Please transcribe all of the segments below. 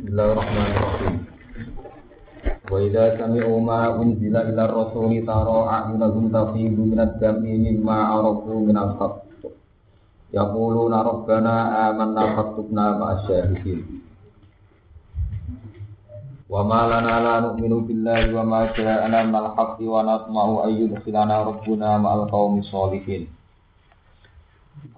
Bismillahirrahmanirrahim. Wa idza sami'u ma unzila ila rasuli tara a'yunahum tafidu minad dam'i mimma arafu minal haqq. Yaquluna rabbana amanna faktubna ma'as syahidin. Wa ma lana la nu'minu billahi wa ma ja'ana minal haqqi wa natma'u an yudkhilana rabbuna ma'al qaumis sholihin.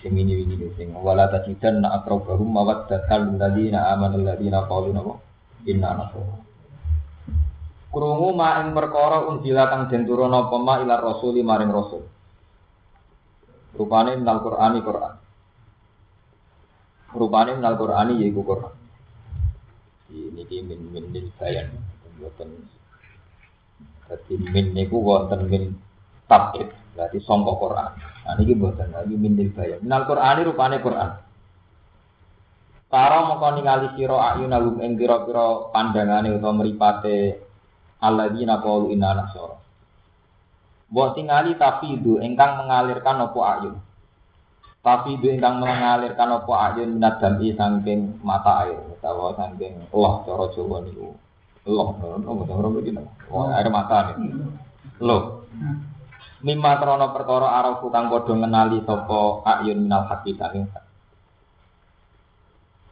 sing ini ini sing. Wala tajidan na akrabahum mawaddatan ladina amanu ladina qalu napa inna nasara krungu ma ing perkara unjila kang den turuna apa ma ila rasuli maring rasul. Rupane minal qur'ani qur'an. Rupane minal qur'ani yaiku qur'an. Ini ki min min lil bayan. Mboten. Dadi min niku wonten min tabid berarti sangka Quran Nah, ini buatan lagi minil bayar. Minal Quran ini rupanya Quran. Taro mongko ningali sira ayun alum ing pira-pira pandangane utawa mripate alladzina qalu inna nasara. Mbok tingali tafidu ingkang mengalirkan apa ayun. Tafidu ingkang mengalirkan apa ayun minat dami saking mata air utawa saking Allah cara Jawa niku. Allah, nopo begini. Oh, air mata nih. Loh. Mimma krono perkara arafu kang padha ngenali sapa ayun minal haqi saking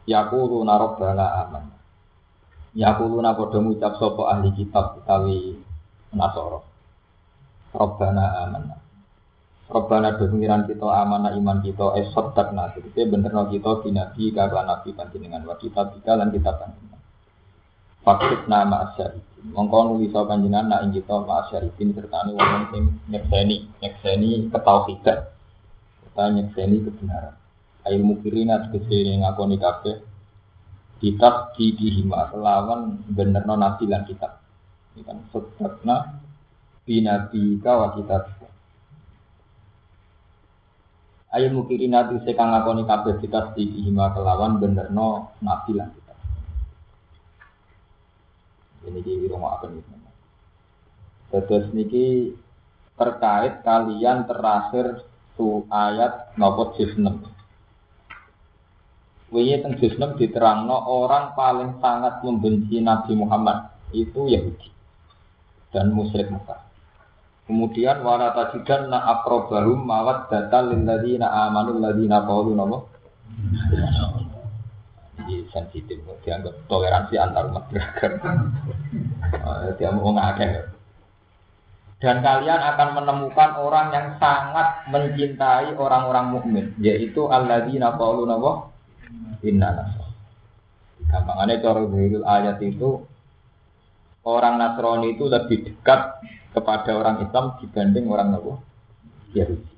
Yaqulu rabbana aman. Yaqulu na padha ngucap sapa ahli kitab utawi Nasara. Rabbana aman. Rabbana pengiran kita amanah iman kita eh sadaqna tegese benerno kita dinabi kagak nabi panjenengan wa kita lan kitab panjenengan. Fakut nama asyarifin. Mongko nuli sapa panjenengan nak ing kita ma asyarifin sertane wong sing nyekseni, nyekseni ketauhidan. Kita nyekseni kebenaran. Ayo mukirina tegese ngakoni kabeh kitab di dihima lawan benerno nabi lan kitab. Ini kan sedekna binabi wa kitab. Ayo mukirina tegese kang ngakoni kabeh kitab di dihima kelawan benerno nabi lan kitab. Ini di rumah akan itu. Terus niki terkait kalian terakhir su ayat nomor juz 6. Wingi teng juz 6 diterangno orang paling sangat membenci Nabi Muhammad itu Yahudi dan musyrik Mekah. Kemudian wala tajidan na akrobahum mawat data lil ladina amanu ladina qalu napa? Jadi sensitif, dianggap toleransi antar umat beragama. Dia mau. Dan kalian akan menemukan orang yang sangat mencintai orang-orang mukmin, yaitu alladzina qalu napa? Inna nasr. Gampangannya cara ayat itu orang Nasrani itu lebih dekat kepada orang Islam dibanding orang napa? Yahudi.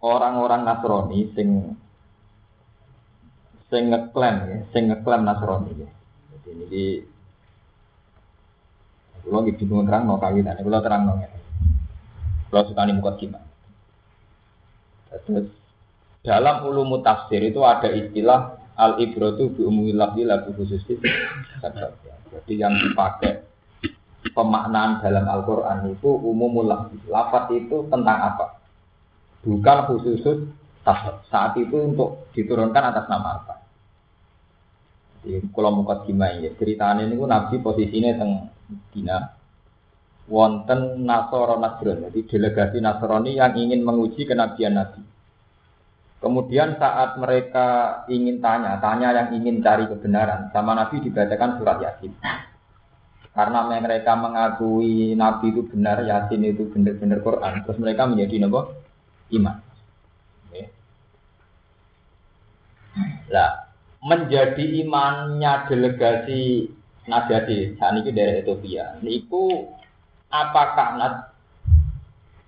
Orang-orang Nasrani sing sing ngeklaim ya, sing ngeklaim Nasrani ya. Jadi ini kalau gitu bingung terang mau kawinan, kalau terang mau Kalau suka nih muka gimana? Terus dalam ulum tafsir itu ada istilah al ibratu bi umumil lafzi lagu khusus Jadi yang dipakai pemaknaan dalam Al-Quran itu umumul lafzi. Lafaz itu tentang apa? Bukan khusus saat itu untuk diturunkan atas nama apa? Di kalau muka gimana ya ceritanya ini nabi posisinya teng Dina wonten Nasoro Nasron jadi delegasi Nasrani yang ingin menguji kenabian Nabi. Kemudian saat mereka ingin tanya, tanya yang ingin cari kebenaran, sama Nabi dibacakan surat Yasin. Karena mereka mengakui Nabi itu benar, Yasin itu benar-benar Quran, terus mereka menjadi nopo iman. Lah, menjadi imannya delegasi Najati saat ini dari Ethiopia. Niku apakah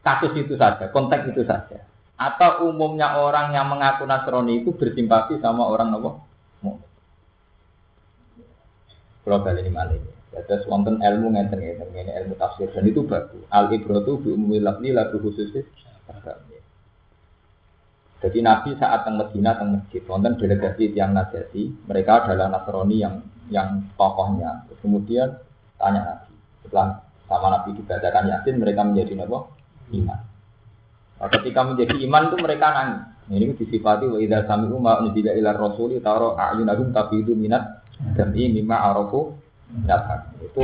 kasus itu saja, konteks itu saja. Atau umumnya orang yang mengaku Nasrani itu bersimpati sama orang nopo? Kalau ini malah. Terus wonten ilmu ngeten ngeten ini ilmu tafsir dan itu bagus. Al ibratu bi ummi lafzi lagu khusus Jadi Nabi saat teng Medina teng masjid wonten delegasi tiang Najasi, mereka adalah Nasrani yang yang tokohnya. Terus kemudian tanya Nabi. Setelah sama Nabi dibacakan Yasin, mereka menjadi nabi iman. Nah, ketika menjadi iman itu mereka nangis. Ini disifati wa idza sami'u ma unzila ila rasuli taro a'yunahum tafidu minat Jam'i mimma arafu dapat. Itu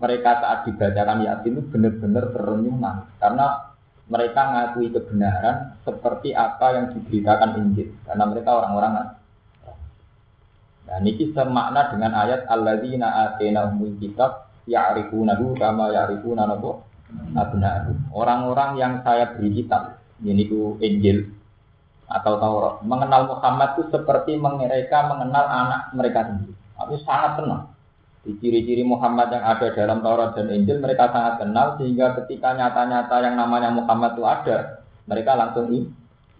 mereka saat dibacakan Yasin itu benar-benar terenyuh nangis. Karena mereka ngakui kebenaran seperti apa yang diberitakan Injil. Karena mereka orang-orang Nah, ini semakna dengan ayat alladzina atainahumul kitab ya'rifunahu kama ya'rifuna nabo abna'ahu. Orang-orang yang saya beri kitab, ini ku Injil, atau Taurat. Mengenal Muhammad itu seperti mereka mengenal anak mereka sendiri. Aku sangat kenal. Di ciri-ciri Muhammad yang ada dalam Taurat dan Injil mereka sangat kenal sehingga ketika nyata-nyata yang namanya Muhammad itu ada, mereka langsung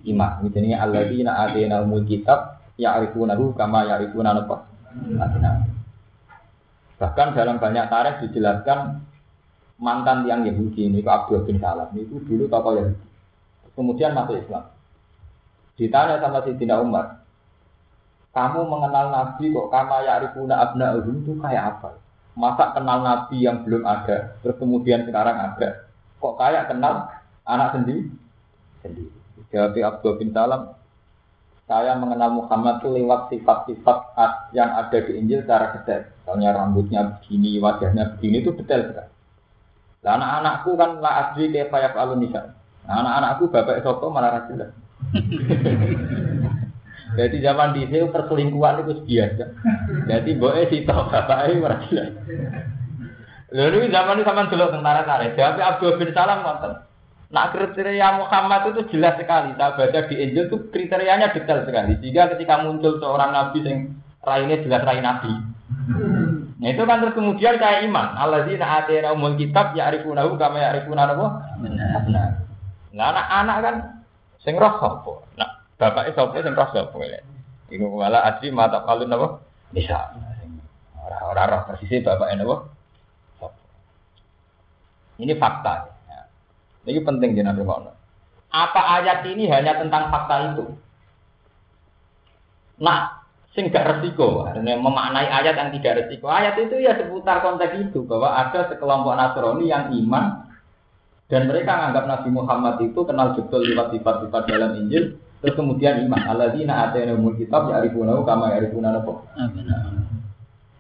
iman. Misalnya alladzina adina umul kitab ya'rifunahu kama ya'rifuna apa? Bahkan dalam banyak tarikh dijelaskan mantan yang Yahudi ini Abdul bin Salam itu dulu tokoh Yahudi. Kemudian masuk Islam. Ditanya sama Sayyidina Umar, kamu mengenal Nabi kok kama ya'rifuna abna'uhum itu kayak apa? Masa kenal Nabi yang belum ada, terus kemudian sekarang ada. Kok kayak kenal anak sendiri? Sendiri. Jawab Abdul bin Salam, saya mengenal Muhammad itu lewat sifat-sifat yang ada di Injil secara detail. Misalnya rambutnya begini, wajahnya begini itu detail sekali. Nah, anak-anakku kan la asli kayak payak alun Nah, anak-anakku bapak sopo malah rajulah. Jadi zaman di sini perselingkuhan itu biasa. Jadi boleh sih tahu bapak ini merasa. Lalu zaman itu sama dulu tentara tarik. Jadi Abdul bin Salam nonton. Nah kriteria Muhammad itu jelas sekali. Saya baca di Injil itu kriterianya detail sekali. Jika ketika muncul seorang nabi yang lainnya jelas rai nabi. Nah itu kan terus kemudian kayak iman. Allah sih atina umul kitab ya arifunahu kama ya arifuna? Nah, anak-anak kan Sing roh? Nah, bapake sapa sing roh sapa ya? Iku malah asli mata kalun napa? Bisa. Ora ora roh persis bapake napa? Ini fakta. Ya. Ini penting jenengan ngono. Apa ayat ini hanya tentang fakta itu? Nah, sing gak resiko, memaknai ayat yang tidak resiko. Ayat itu ya seputar konteks itu bahwa ada sekelompok Nasrani yang iman dan mereka menganggap Nabi Muhammad itu kenal betul lewat sifat-sifat dalam Injil. Terus kemudian iman. Alladzina atainahumul kitab ya'rifunahu kama ya'rifuna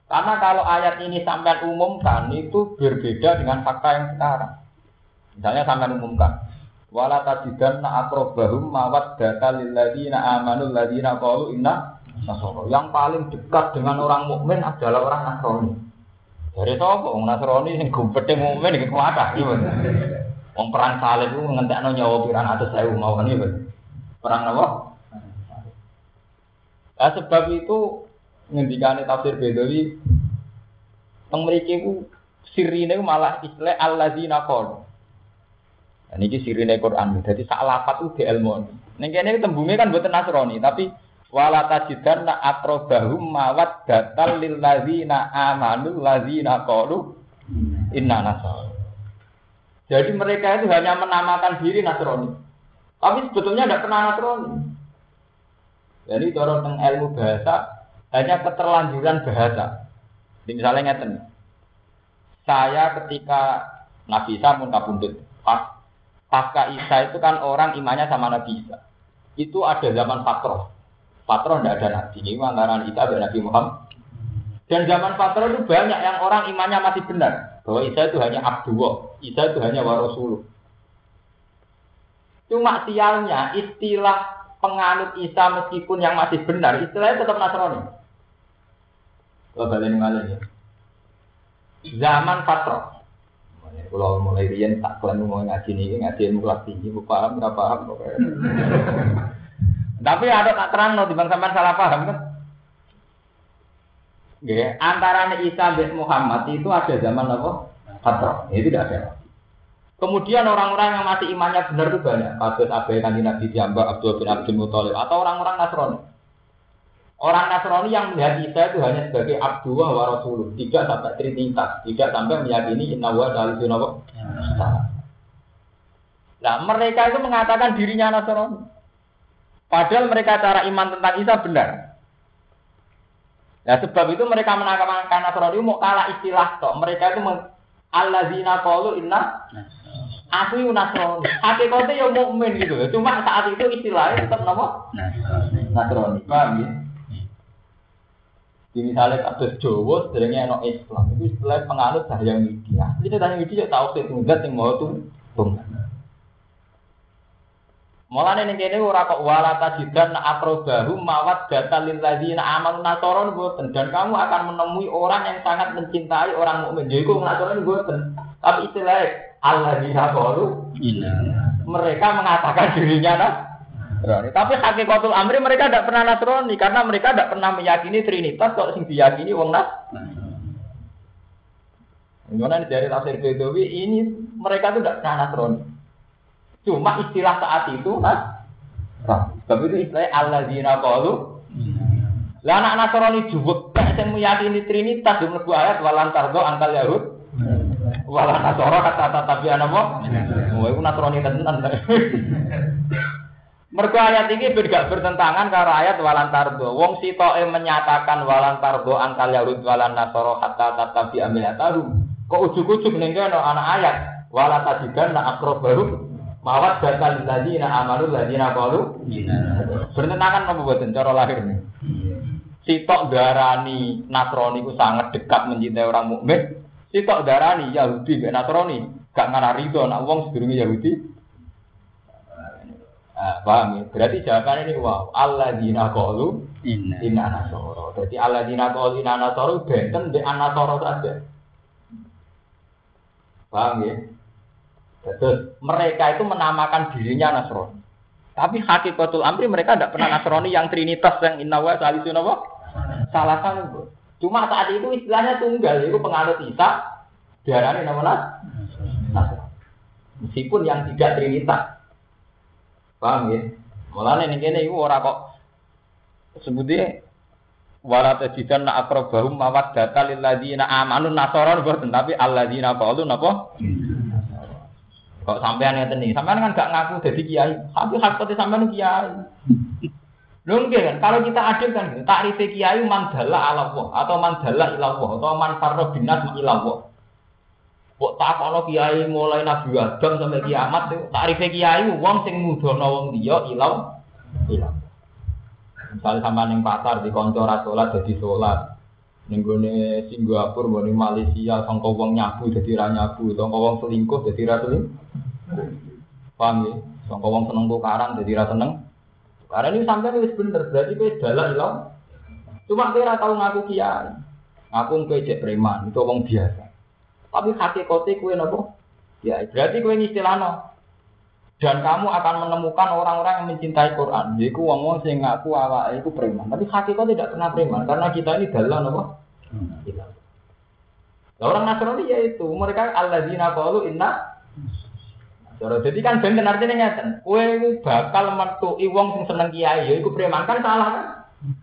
Karena kalau ayat ini sampai umumkan itu berbeda dengan fakta yang sekarang. Misalnya sampai umumkan. Wala tajidanna akrobahum mawad data lilladzina amanu ladzina qalu inna nasoro. Yang paling dekat dengan orang mukmin adalah orang Nasrani. Dari sapa wong Nasrani sing gumpete mukmin iki kuatah Wong perang salib itu ngentekno nyawa pirang atus sewu mau kan Perang apa? Nah, sebab itu ngendikane tafsir Bedawi teng mriki ku sirine malah istilah alladzina qalu. Dan ini sirine Quran. Jadi sak lapat ku ilmu. Ning kene tembunge kan mboten Nasrani, tapi wala tajidanna aqrabahum mawad datal lil ladzina amanu ladzina qalu inna nasara. Jadi mereka itu hanya menamakan diri Nasrani. Tapi sebetulnya tidak pernah Nasrani. Jadi cara tentang ilmu bahasa hanya keterlanjuran bahasa. Jadi misalnya ngeten. Saya ketika Nabi Isa pun kabundut. Pas pasca Isa itu kan orang imannya sama Nabi Isa. Itu ada zaman Fatro. Fatro tidak ada Nabi. Ini antara Isa dan Nabi Muhammad. Dan zaman Fatro itu banyak yang orang imannya masih benar. Bahwa Isa itu hanya Abdullah, Isa itu hanya warasuluh. Cuma sialnya istilah penganut Isa meskipun yang masih benar, istilahnya tetap Nasrani. Kalau balik ya. Zaman Fatro. Kalau mulai rian tak kalian mau ngaji nih, ngaji ilmu kelas tinggi, paham, nggak paham. Tapi ada tak terang no, bang sampean salah paham kan? Antara Isa bin Muhammad itu ada zaman apa? Fatro. Itu tidak ada. Kemudian orang-orang yang masih imannya benar itu banyak. Kasus Abai Kanji Nabi Jamba, Abdul bin Abdul Muthalib atau orang-orang Nasrani. Orang Nasrani yang melihat Isa itu hanya sebagai Abdullah wa Rasulullah, tidak sampai trinitas, tidak sampai meyakini Inna wa Salisun Nah, mereka itu mengatakan dirinya Nasrani. Padahal mereka cara iman tentang Isa benar. Nah, sebab itu mereka menangkapkan Nasrani mau kalah istilah kok. Mereka itu alladzina qalu inna Aku itu Nasrani. Hakikatnya ya mukmin gitu. Cuma saat itu istilahnya tetap nama Nasrani. Paham ya? Di misalnya kasus Jawa, sebenarnya no Islam itu istilah penganut yang media. Jadi tanya media tahu sih tunggat yang mau tuh tunggat. Mulane ning kene ora kok wala tajidan akrobahu mawat data lil ladzina amanu nasaron boten dan kamu akan menemui orang yang sangat mencintai orang mukmin. Jadi kok nasaron boten. Tapi istilah alladzina qalu mereka mengatakan dirinya Nasrani. Tapi hakikatul amri mereka tidak pernah Nasrani karena mereka tidak pernah meyakini Trinitas kok sing diyakini wong Nas. Gimana dari tafsir Bedawi ini mereka itu tidak pernah Nasrani. Cuma istilah saat itu Nas. Tapi itu istilahnya alladzina qalu lah anak Nasrani juwek sing meyakini Trinitas mlebu ayat walantardo angkal Yahud. Wala nasoro kata tapi ana apa? Wah iku nasrani tenan. Mergo ayat ini gak bertentangan karo ayat walan tardo. Wong sitoke menyatakan walan tardo angkal walan nasoro hatta tatabi amilataru. Kok ujuk-ujuk ning kene ana ayat wala tajidan na baru mawat data ladina amanu ladina qalu bertentangan apa boten cara lahir ini. Sitok darani Nasrani ku sangat dekat mencintai orang mukmin, Sitok darani Yahudi mbek Nasrani, gak ngarah rido nak wong sedurunge Yahudi. Ah, paham ya? Berarti jawabannya ini wow, dina qalu inna nasoro. Jadi dina qalu inna nasoro benten di anasoro saja. Paham ya? Terus mereka itu menamakan dirinya Nasrani. Tapi hakikatul amri mereka tidak pernah Nasrani yang trinitas yang inna wa salisun apa? Salah satu. Cuma saat itu istilahnya tunggal, itu penganut Isa, diarani nama Meskipun yang tidak trinitas. Paham ya? Mulane ning kene iku ora kok sebutnya wala tajidan na akrabahum data lil ladina amanu nasaron boten tapi alladzina qalu napa? Kok sampean ngeten iki, sampean kan gak ngaku dadi kiai, tapi hakikate sampean kiai. Lho kan, kalau kita adil kan, takrif kiai mandala ala Allah atau mandala ila Allah atau man farra binas ila Allah. Kok takono kiai mulai Nabi Adam sampai kiamat itu takrif kiai wong sing mudono wong liya ila ila. Misalnya sama neng pasar di konco salat jadi sholat. Ning gone Singapura, gone Malaysia, sangka wong nyabu jadi ra nyabu, sangka wong selingkuh jadi ra selingkuh. Paham ya? Sangka wong seneng tukaran jadi ra seneng. Karena ini sampai itu bener, berarti kowe dalan ilang. Cuma kira tahu ngaku kiai. Ngaku kowe cek preman, itu wong biasa. Tapi hati kote kue nopo? Ya, berarti kue istilahno. Dan kamu akan menemukan orang-orang yang mencintai Quran. Jadi wong wong sing ngaku awak itu preman. Tapi hati kau tidak pernah preman karena kita ini dalan nopo? Kita. Nah, orang Nasrani ya itu mereka alladzina qalu inna Cara jadi kan ben artinya ngeten. Kowe bakal metu wong sing seneng kiai ya iku preman kan salah kan?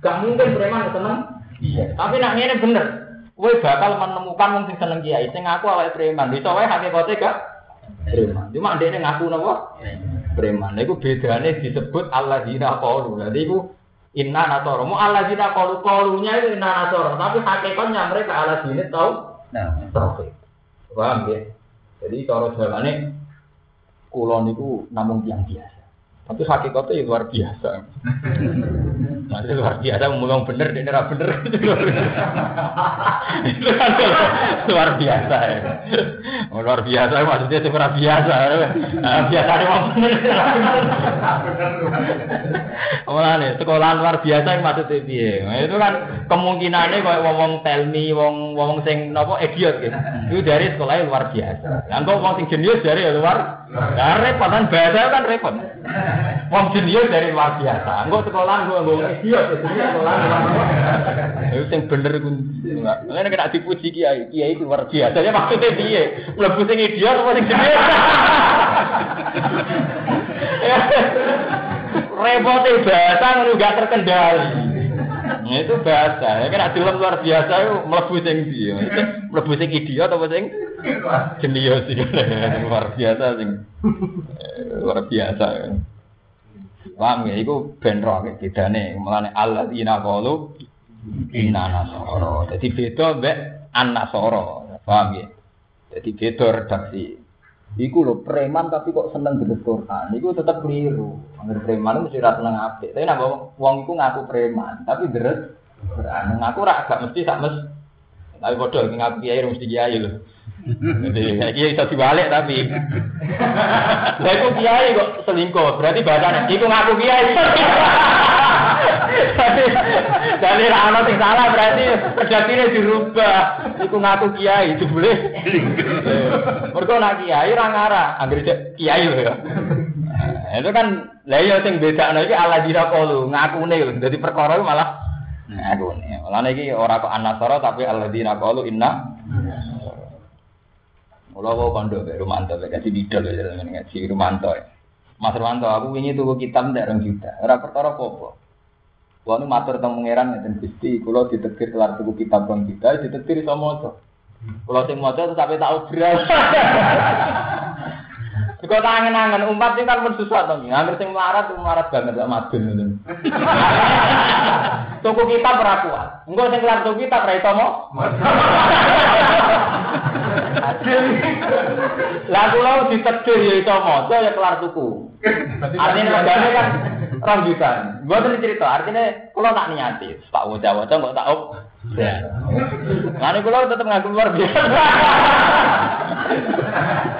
Gak mungkin preman seneng. Iya. Tapi nak ngene bener. Kowe bakal menemukan wong sing seneng kiai sing ngaku awake preman. Bisa wae hakikate gak preman. Cuma ndekne ngaku napa? Preman. Lha iku bedane disebut alladzina qalu. Dadi iku inna nasara. Mu alladzina qalu qalunya itu inna nasara, tapi hakikatnya mereka alladzina tau. Nah, tauhid. Paham ya? Jadi cara jawane kulon itu namun yang biasa. Tapi hakikatnya ya luar biasa. Masih luar biasa ngomong bener, ini ora bener. itu kan luar biasa ya. Luar biasa maksudnya itu luar biasa. Nah, biasa memang bener. nih sekolah luar biasa yang maksudnya piye? Nah, itu kan kemungkinannya kayak wong tell me, wong wong sing nopo idiot gitu. Itu dari sekolah luar biasa. Yang kok wong sing jenius dari luar Nah, repot kan bahasa kan repot. Wong jenius dari luar biasa. Enggak sekolah gue gue idiot, sekolah luar. Itu yang bener ku. Mulane kena dipuji kiai, kiai itu luar biasa. Ya maksudnya piye? Mlebu sing idiot apa sing gede? Repotnya bahasa ngono gak terkendali. Nah, itu bahasa. Ya kan film luar biasa itu mlebu sing dia. Mlebu sing idiot apa sing jenius luar biasa sing luar biasa. Paham ya, benro kita nih, mulane Allah ina kalu ina nasoro. Jadi beda be an nasoro, paham ya? Jadi beda redaksi. Iku lho preman tapi kok seneng dengan Quran. Iku tetap keliru. Angger preman mesti ra seneng apik. Tapi nek wong iku ngaku preman, tapi deres Quran. Ngaku ra gak mesti sak mes. Tapi padha ngaku kiai mesti kiai lho. Jadi kiai bisa dibalik tapi. Lah iku kiai kok selingkuh, berarti bahasane iku ngaku kiai. Jadi ra ono sing salah berarti redaksine dirubah. Iku ngaku kiai jebule. Mergo nak kiai ra ngarah, anggere kiai lho ya. Itu kan lah ya sing bedakno iki ala dira qalu, ngakune lho. Dadi perkara malah ngakune. Mulane iki ora kok anasara tapi alladzina qalu inna Mula kok kondo Mbak Rumanto, Mbak Kasih Didol dengan ngaji Rumanto. Mas Rumanto, aku ingin tuku kitab ndak orang juta. Ora perkara apa-apa. Kulo nu matur teng pangeran ngeten Gusti, kula ditekir kelar tuku kitab rong juta, ditekir iso maca. Kulo sing maca tetapi tak obral. Kok tangan-tangan umat ini kan pun susah to. Angger sing melarat melarat banget gak madun ngoten. Tuku kitab ora kuat. Engko sing kelar tuku kitab ra iso mo. Lah kula ditedir ya iso maca ya kelar tuku. Artinya kan juta. Mboten cerita, artinya kula tak niati, tak waca-waca kok tak op. Ya. Ngene kula tetep ngaku luar biasa.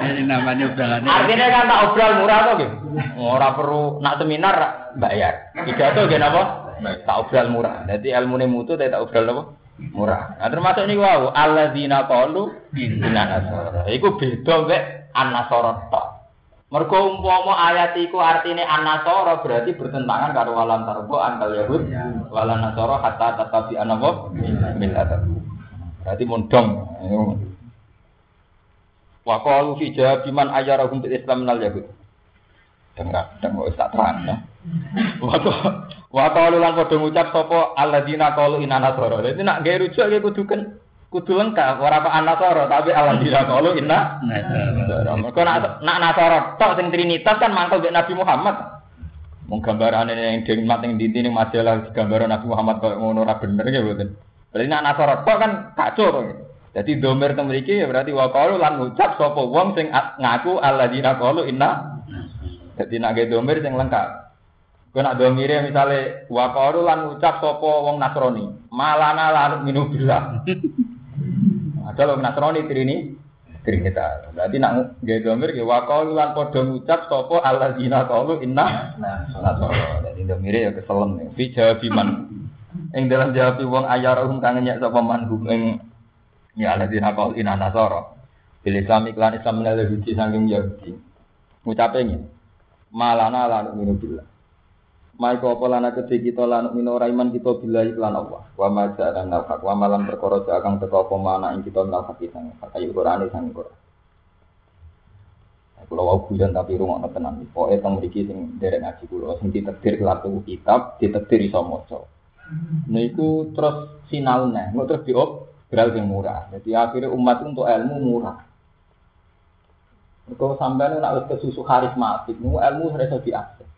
Ini namanya obrolan. Artinya kan tak obral murah to nggih. Ora perlu nak seminar bayar. Pidato nggih napa? Tak obral murah. Dadi ilmune mutu tak obral napa? Murah. Nah termasuk niku wau alladzina qalu inna nasara. Iku beda mek an-nasara tok. Mergo umpama ayat iku artine an-nasara berarti bertentangan karo walan tarbo antal yahud walan nasara hatta tatabi anapa millata. Berarti mondong. Wa qalu fi jawabiman ayyarahum bil Islam minal yahud. Dengar, dengar tak terang ya. Wa qalu lan padha ngucap sapa alladzina qalu inna nasara. Dadi nak gawe rujuk iki kudu kan kudu lengkap ora kok anasara tapi alladzina qalu inna. Mergo nak nak nasara tok sing trinitas kan mangkel mek Nabi Muhammad. Mung gambarane yang dingmat ning dinti ning majalah gambaran Nabi Muhammad kok ngono ora bener ya mboten. Berarti nak nasara tok kan kacau to. Jadi domir teng mriki ya berarti wa qalu lan ngucap sapa wong sing ngaku alladzina qalu inna. Jadi nak gawe domir sing lengkap. Kowe nak domire misale wa qalu lan ngucap sapa wong Nasrani, malana lan minu billah. Ada wong Nasrani trini Trinitas. Berarti nak gawe domir ge wa qalu lan padha ngucap sapa alladzina qalu inna nasara. Dadi domire ya keselem. Fi jawabiman. Ing dalam jawab wong ayarahum kang nyek sapa manhum ing ya alladzina qalu inna nasara. Bil Islam iklan Islam menale Yahudi saking Yahudi. Ngucape ngene. Malana lan minu ko apa lana kedhe kita lan mino iman kita bila iklan Allah. Wa ma ja'ala nafaq wa malam perkara akan teka apa mana ing kita nafaq sang kaya Quran sang Quran. Kulo wau guyon tapi rungokno tenan. Pokoke teng mriki sing derek ngaji kulo sing ditetir tuku kitab, ditetir iso maca. Niku terus sinau neh, terus diop beral sing murah. Jadi akhirnya umat untuk ilmu murah. Kalau sampai nak wis kesusu karismatik, nu ilmu harus diakses.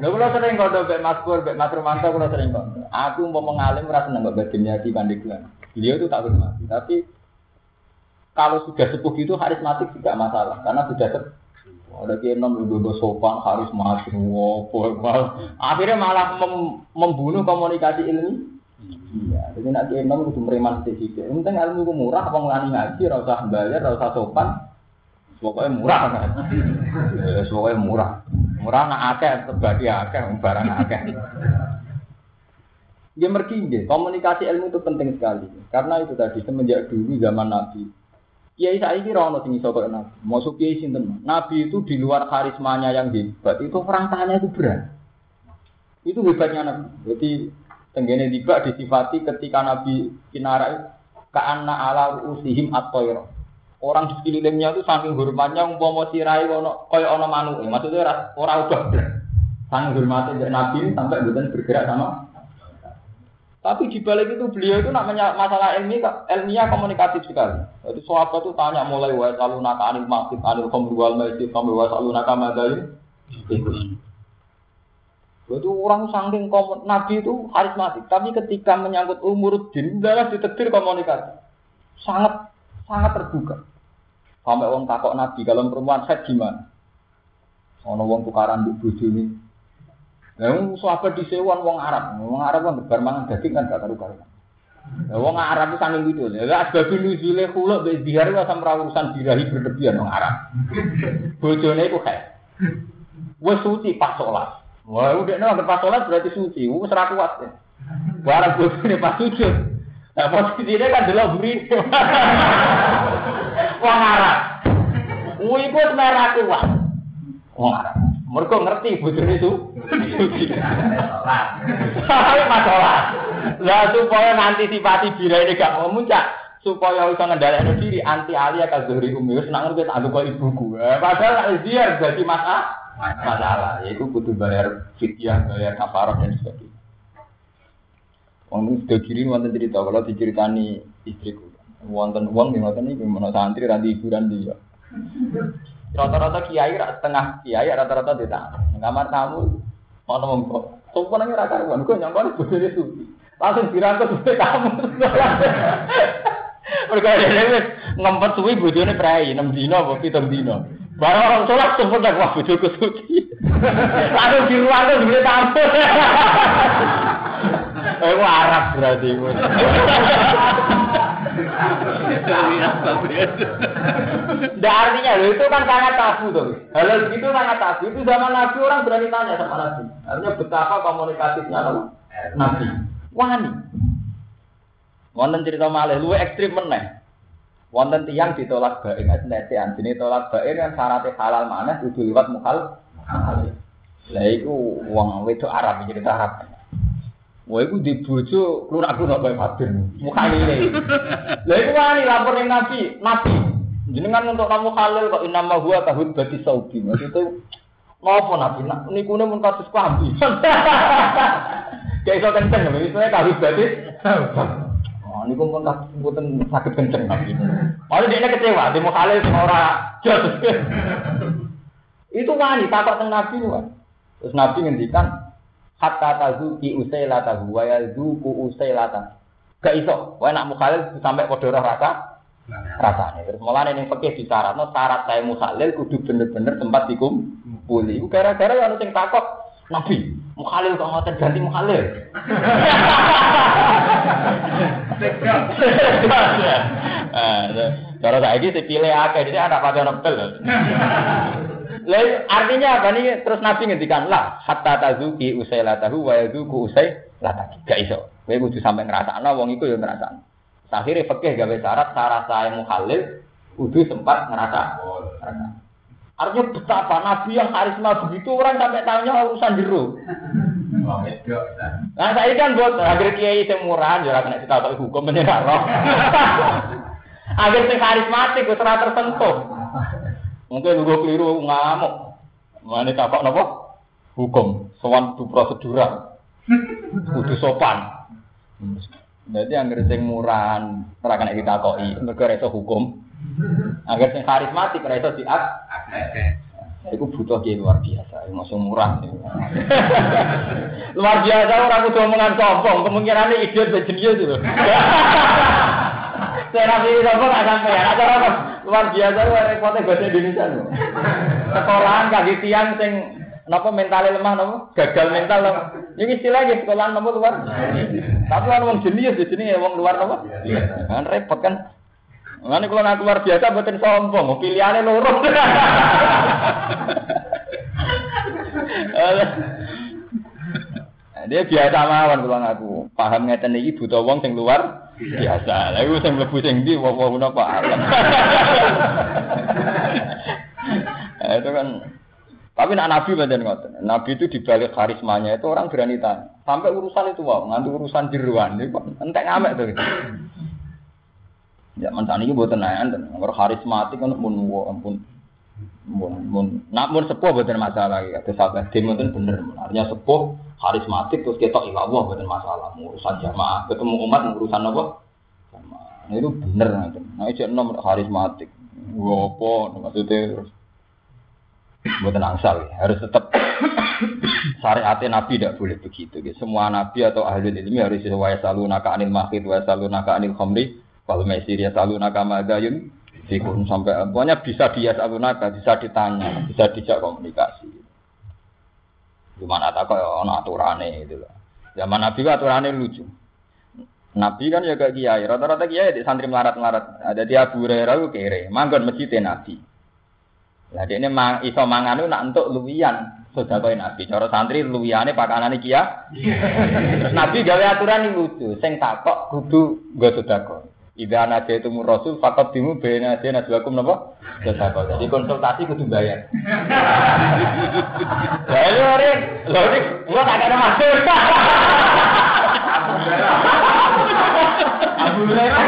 Lha kula sering kondo mbek Mas Pur, mbek Mas Romanto kula sering kondo. Aku mau mengalim ora seneng mbek Bagian Pandeglang. Beliau itu tak hormati, tapi kalau sudah sepuh itu karismatik tidak masalah karena sudah sepuh. Ada kiai nom ibu sopan, karismatik, wow, akhirnya malah mem membunuh komunikasi ilmu. Iya, jadi nak kiai nom itu mereman sedikit. Penting ilmu murah, pengelani ngaji, rasa bayar, rasa sopan, Pokoknya murah kan. Ya, pokoknya murah. Murah nak akeh, terbagi akeh, barang akeh. Ya mergi komunikasi ilmu itu penting sekali. Karena itu tadi semenjak dulu zaman Nabi. Kiai saya kira ono sing iso Nabi. Masuk kiai? Nabi itu di luar karismanya yang hebat, itu perangkahnya itu berat. Itu hebatnya Nabi. Jadi tenggene tiba disifati ketika Nabi kinarai ka'anna ala usihim at-tayr. Orang di sekelilingnya itu saking hormatnya umpama sirai ono kaya ana manuk. Maksudnya ora ora ubah. Saking hormatnya Nabi sampai bukan bergerak sama tapi di balik itu beliau itu namanya masalah ilmiah, ilmiah komunikatif sekali. Jadi sahabat itu tanya mulai wa salunaka anil masjid anil khamr wal maisir sampai wa salunaka madain. Itu orang saking komun, Nabi itu karismatik, tapi ketika menyangkut umur din, adalah ditetir komunikasi. Sangat sangat terbuka. Sampai orang takok Nabi, kalau perempuan saya gimana? Ono wong tukaran di bojo ini, Yang sahabat disewan wong Arab, wong Arab kan bar mangan daging kan gak karu-karuan. Lah wong Arab itu saking gitu. Lah asbab nuzule khuluk be dihar wa sama urusan birahi berlebihan wong Arab. Bojone iku kae. Wes suci pas sholat. Wah, udah nek pas sholat berarti suci. Wes ora kuat. Barang bojone pas sujud. Nah, posisinya kan delok buri. Wong Arab. Wih, iku merah kuat. Wong Arab. Mereka ngerti bojone itu. Salah masalah. Lah supaya sifati bira ini gak mau muncak, supaya bisa ngendalikan diri anti alia kazuri umi wis nak ngerti tak kok ibuku. Eh, padahal ziar jadi masalah. Masalah, yaitu butuh bayar fidyah, bayar kafarah dan sebagainya. Wong ini sudah kiri wonten cerita kalau diceritani istriku. Wonten uang nih wonten ini gimana santri ranti hiburan dia. Rata-rata kiai setengah kiai rata-rata di tangan. Kamar tamu Ono wong kok. Sopo nang ora karuan, kok nyangkone bojone suci. Langsung dirangkut suci kamu. Mereka ada wis ngempet suwi bojone prei 6 dino apa 7 dino. Barang orang sholat sempet wah bojoku suci. Langsung diruangkan dibeli tamu. Eh, Arab berarti. Tidak artinya loh itu kan sangat tabu tuh. Hal itu sangat tabu. Itu zaman Nabi orang berani tanya sama Nabi. Artinya betapa komunikatifnya loh. Nabi. Wani. Wonten cerita malih lu ekstrim meneh. Wonten tiang ditolak baik netean. Sini tolak baik kan syaratnya halal mana kudu liwat mukhal. Lah iku wong wedok Arab cerita Arab. Wah, itu di bojo, lu aku gak baik hadir. Mukhali ini. Lah itu wani lapor ning Nabi, Nabi. Jenengan untuk kamu halal kok inama huwa tahun bati saudi. Maksudnya ngopo Nabi? Nak nikune mun kasus klambi. Kayak iso kenceng, misalnya kahut bati. Oh, mun kasus mboten saged kenceng Nabi. Malah dia kecewa, dia mau halal sing ora jos. Itu wani takut teng Nabi. Terus Nabi ngendikan, hatta tazuki usailata wa yazuku usailata. Gak iso, wae nak mukhalil sampai padha rasa rasane. Terus mulane ning fikih disyaratno syarat saya mukhalil kudu bener-bener tempat dikumpuli. Iku gara-gara ya sing takok Nabi, mukhalil kok ngoten ganti mukhalil. Ah, cara saiki dipilih akeh, jadi anak pakai nepel. Lalu artinya apa nih? Terus Nabi ngendikan lah hatta tazuki usai latahu wa yazuku usai lataki. Gak iso. Kowe kudu sampai ngrasakno wong iku ya ngrasakno. Akhirnya fikih gawe syarat syarat saya muhalil kudu sempat ngerasa. Artinya betapa Nabi yang karisma begitu orang sampai tanya urusan jeruk. Nah saya kan buat akhir kiai yang murah, jangan kena kita tahu hukum menyerah roh. Akhir sing karismatik, terus tersentuh. Mungkin gue keliru ngamuk. Mana takut nopo? Hukum, soal itu prosedural, kudu sopan. Jadi yang sing murahan, ora kena kita koi, mereka reso hukum. Agar sing karismatik reso diak. Iku butuh kiai luar biasa, masuk murah. luar biasa orang kudu omongan sombong, kemungkinan ini idiot bejenius itu. Saya nabi sombong nggak sampai ada apa? Luar biasa lu repotnya bahasa Indonesia lu. Sekolahan kaki tiang sing nopo mentalnya lemah nopo gagal mental nopo. Ini istilahnya sekolahan nopo luar. Tapi orang wong jenius di sini ya wong luar nopo. Kan repot kan. Nanti kalau nak luar biasa buatin sombong, pilihannya lurus. Dia biasa mawon kalau ngaku. Paham ngeten iki buta wong sing luar biasa. Lah iku sing mlebu sing ndi wa napa alam. Itu kan Tapi nak Nabi macam ngoten. Nabi itu dibalik karismanya itu orang berani tanya. Sampai urusan itu wow, nganti urusan jeruan itu entek ngamek tuh. Ya mantan ini buat tenayan dan nomor karismatik kan pun wow, ampun mun mun nak mun sepuh bukan masalah ya. Terus sahabat tim itu bener. Artinya sepuh karismatik terus kita ilah wah bukan masalah. Urusan jamaah ketemu umat urusan apa? Jamaah. Nah, itu bener nanti. Nah itu nomor karismatik. Apa maksudnya terus buatan angsal ya. harus tetap syariat nabi tidak boleh begitu gitu. semua nabi atau ahli ilmi harus sesuai selalu naka anil mahid wa selalu naka anil khamri kalau mesir ya selalu naka madayun sampai pokoknya bisa dia selalu naka bisa ditanya bisa dijak komunikasi cuma tak kok ono aturane itu lah zaman nabi aturane lucu Nabi kan ya kayak kiai, rata-rata kiai di santri melarat-melarat. Ada dia Abu Hurairah kere, manggon masjid Nabi. Lah ini mang, iso mangan itu nak untuk luwian sedekah Nabi. Cara santri luwiyane pakanane kia. Terus Nabi gawe aturan lucu, sing takok kudu nggo sedekah. Ida naja itu rasul fakat dimu bena dia najwakum napa? Sedekah. Jadi konsultasi kudu bayar. Lah lho rek, lho rek, gua tak ada masuk. Alhamdulillah.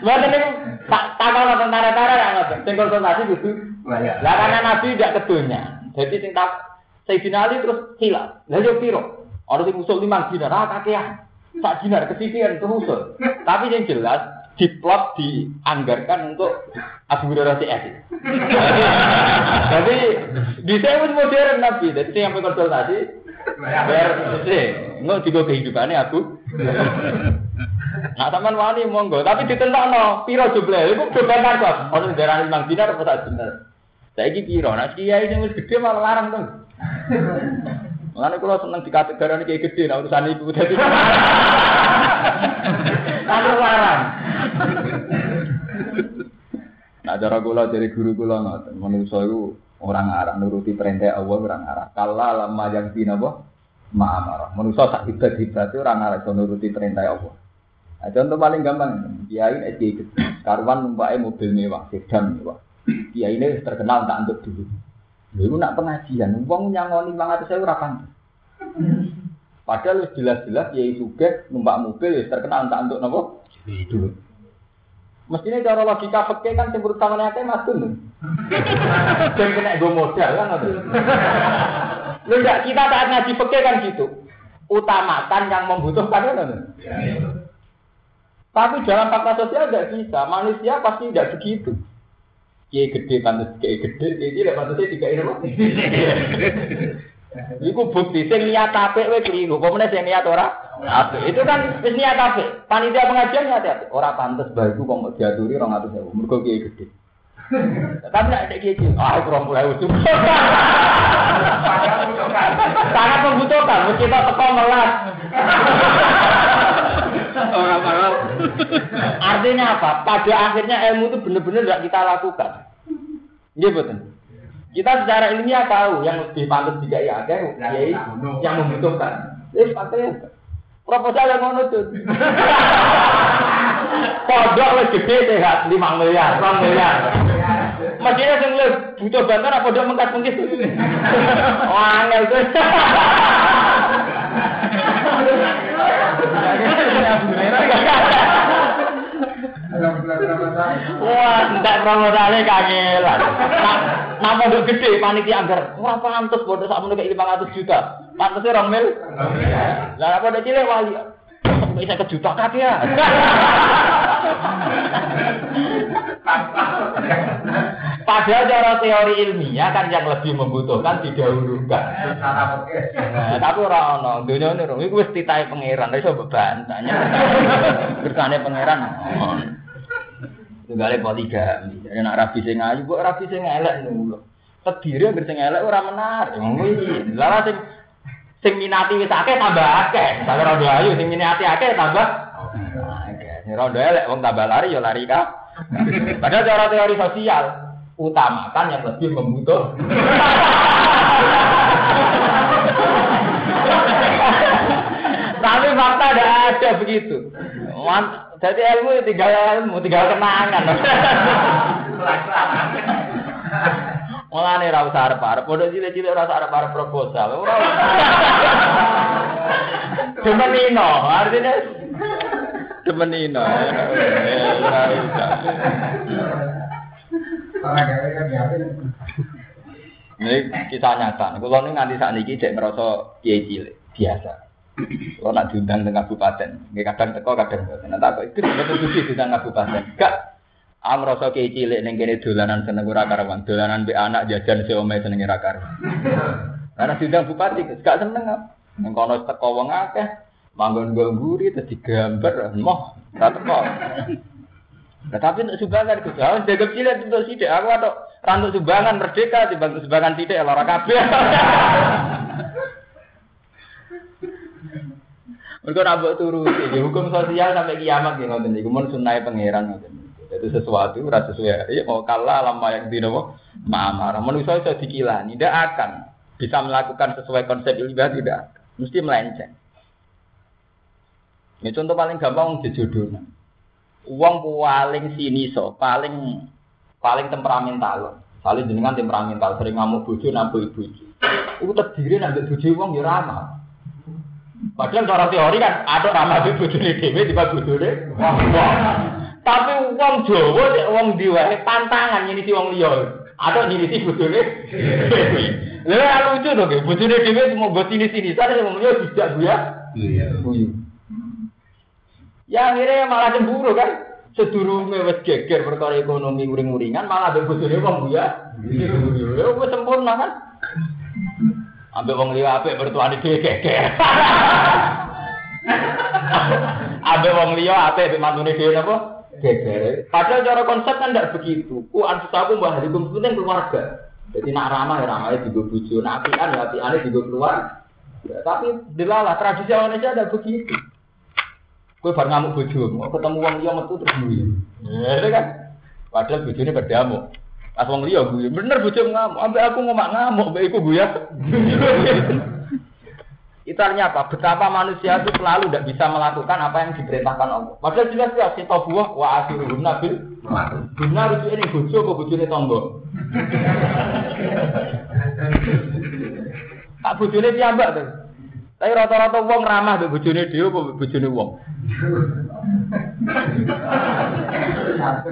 Mboten niku Tak takal tentara-tentara ya ngoten. Sing konsultasi kudu. Lah karena Nabi tidak kedunya. Jadi sing tak Sayyidina Ali terus hilang. Yo piro? Ana sing usul 5 dinar, ah kakean. Sak dinar kesisian terus. Tapi yang jelas diplot dianggarkan untuk Hurairah CS. Jadi di saya modern Nabi. Jadi yang konsultasi bayar sih. Nggak juga kehidupannya aku. Nah, sampean wani monggo, tapi ditentokno piro jumlah. Iku beban kok. Ono darani mang dinar apa sak dinar. Saiki piro? Nah, kiai sing wis gedhe malah larang to. Mulane kula seneng dikategorani kiai gedhe nah urusan iku dadi. Lalu larang. Nah, cara kula dari guru kula ngoten, manusa iku orang arah nuruti perintah Allah orang arah. Kala lama yang dinapa? Ma'amarah. Manusa sak hebat-hebat orang arah nuruti perintah Allah. Nah, contoh paling gampang, kiai ini SG karuan numpaknya mobil mewah, sedan mewah. Kiai ini terkenal tak untuk dulu. Lalu nak pengajian, uang nyangoni bang atas saya urapan. Padahal jelas-jelas kiai juga numpak mobil ya terkenal tak untuk nopo dulu. Mestinya cara logika peke kan sebut tangannya kayak mas tuh. Dan kena gue modal kan Lu enggak kita saat ngaji peke kan gitu. Utamakan yang membutuhkan kan. Tapi dalam fakta sosial tidak bisa. Manusia pasti tidak begitu. Kiai gede pantas kiai gede, kiai tidak pantasnya tiga ini Iku bukti sing niat apik wae keliru. Apa meneh sing niat ora? Apik. Itu kan wis niat apik. Panitia pengajian niat apik. Ora pantes bae kok mau diaturi 200.000. Mergo kiai gede. Tapi nek kiai, ah kurang mulai ujuk. Sangat membutuhkan, mesti kita teko melas. Orang paham. Artinya apa? Pada akhirnya ilmu itu benar-benar tidak kita lakukan. Iya betul. Kita secara ilmiah tahu yang lebih pantas juga ya ada yang membutuhkan. Eh, patenya proposal yang ngono tuh. Pondok lebih gede sehat 5 miliar, 2 miliar. Mestinya sing butuh bantuan apa pondok mengkat mungkin. Oh, angel tuh. Wah, ndak promosane kangelan. Nah, modal gede panitia anggar. Ora pantes bodoh sak meneh 500 juta. Pantese 2 mil. Lah apa nek cilik wali. Bisa ke juta kaki ya. Padahal cara teori ilmiah kan yang lebih membutuhkan didahulukan. Nah, tapi orang ono, dunia ini itu mesti titah pangeran, tapi coba bantahnya. Kersane pangeran. Tunggalnya poligami, jadi nak rapi sing ayu, kok rapi sing elek nih Kediri yang sing elek ora menarik. Lalu sing sing minati wis akeh tambah akeh. Sampe rondo ayu sing minati akeh tambah akeh. Rondo elek wong tambah lari ya lari ka. Padahal cara teori sosial utamakan yang lebih membutuh. Tapi fakta ada ada begitu. Jadi ilmu ya tinggal ilmu, tinggal kenangan. Mulane ra usah arep-arep, padha cilik-cilik ora usah arep-arep proposal. Ora. Demenino, artinya. Ora usah. Ini kisah nyata. Kalau ini nganti saat ini cek ngerasa kiai biasa. Kalau nak diundang dengan kabupaten, nggak kadang teko kadang nggak. Nanti aku itu betul betul diundang kabupaten. Gak, Am rasa kiai cilik neng kene dolanan seneng ora karuan, dolanan be anak jajan si omai seneng ora karuan. Karena diundang bupati, gak seneng am. Neng kono teko wong akeh, manggon gamburi terus digambar, moh, ora teko. Nah, tapi untuk sumbangan itu, harus jaga cilik untuk sidik. Aku atau rantuk sumbangan merdeka, dibantu sumbangan tidak, lara kabeh. Mereka nabok turu, ya, hukum sosial sampai kiamat gitu, ngoten niku mun sunai pangeran ngoten. Itu sesuatu ora sesuai. Ya mau kalah lama yang di nopo ma'amara. Manusia bisa dikilani, tidak akan bisa melakukan sesuai konsep ibadah tidak. Mesti melenceng. Ini contoh paling gampang jejodoh. Uang paling sini so, paling paling temperamental. Saling jenengan temperamental, sering ngamuk bojo nambah ibu. Itu terdiri nanti bojo uang ya ramah. Padahal cara teori kan ada ramah di bojone dhewe tiba bojone wong. Tapi uang Jawa nek wong diwae pantangan ini si wong liya. Ada ini si bojone. Lha lucu to ge, bojone dhewe cuma go sini-sini, wong liya tidak buya. Iya. Ya akhirnya malah cemburu kan. Sedurunge wis geger perkara ekonomi uring-uringan malah mbek bojone wong buya. Ya wis sempurna kan. Ambek wong liya apik mertuane dhewe geger. Ambek wong liya apik mbek mantune dhewe napa? Geger. Padahal cara konsep kan tidak begitu. Ku anfusaku mbah hukum penting keluarga. Jadi nak ramah ya ramah di bojo, nak apian ya apiane di keluar. Ya, tapi delala tradisi Indonesia ada begitu. Kue bar ngamuk bojo, mau ketemu wong liya metu terus guyu. Ya kan. Padahal bojone berdamuk. Pas wong liya guyu, bener bojo ngamuk, ambek aku ngomak ngamuk, ambek iku guyu. Itu artinya apa? Betapa manusia itu selalu tidak bisa melakukan apa yang diperintahkan Allah. Padahal jelas jelas kita buah wa asiruhum nabil. Benar itu ini bojo apa bojone tonggo? Tak bojone piyambak tuh. Tapi rata-rata wong ramah mbek bojone dhewe apa bojone wong?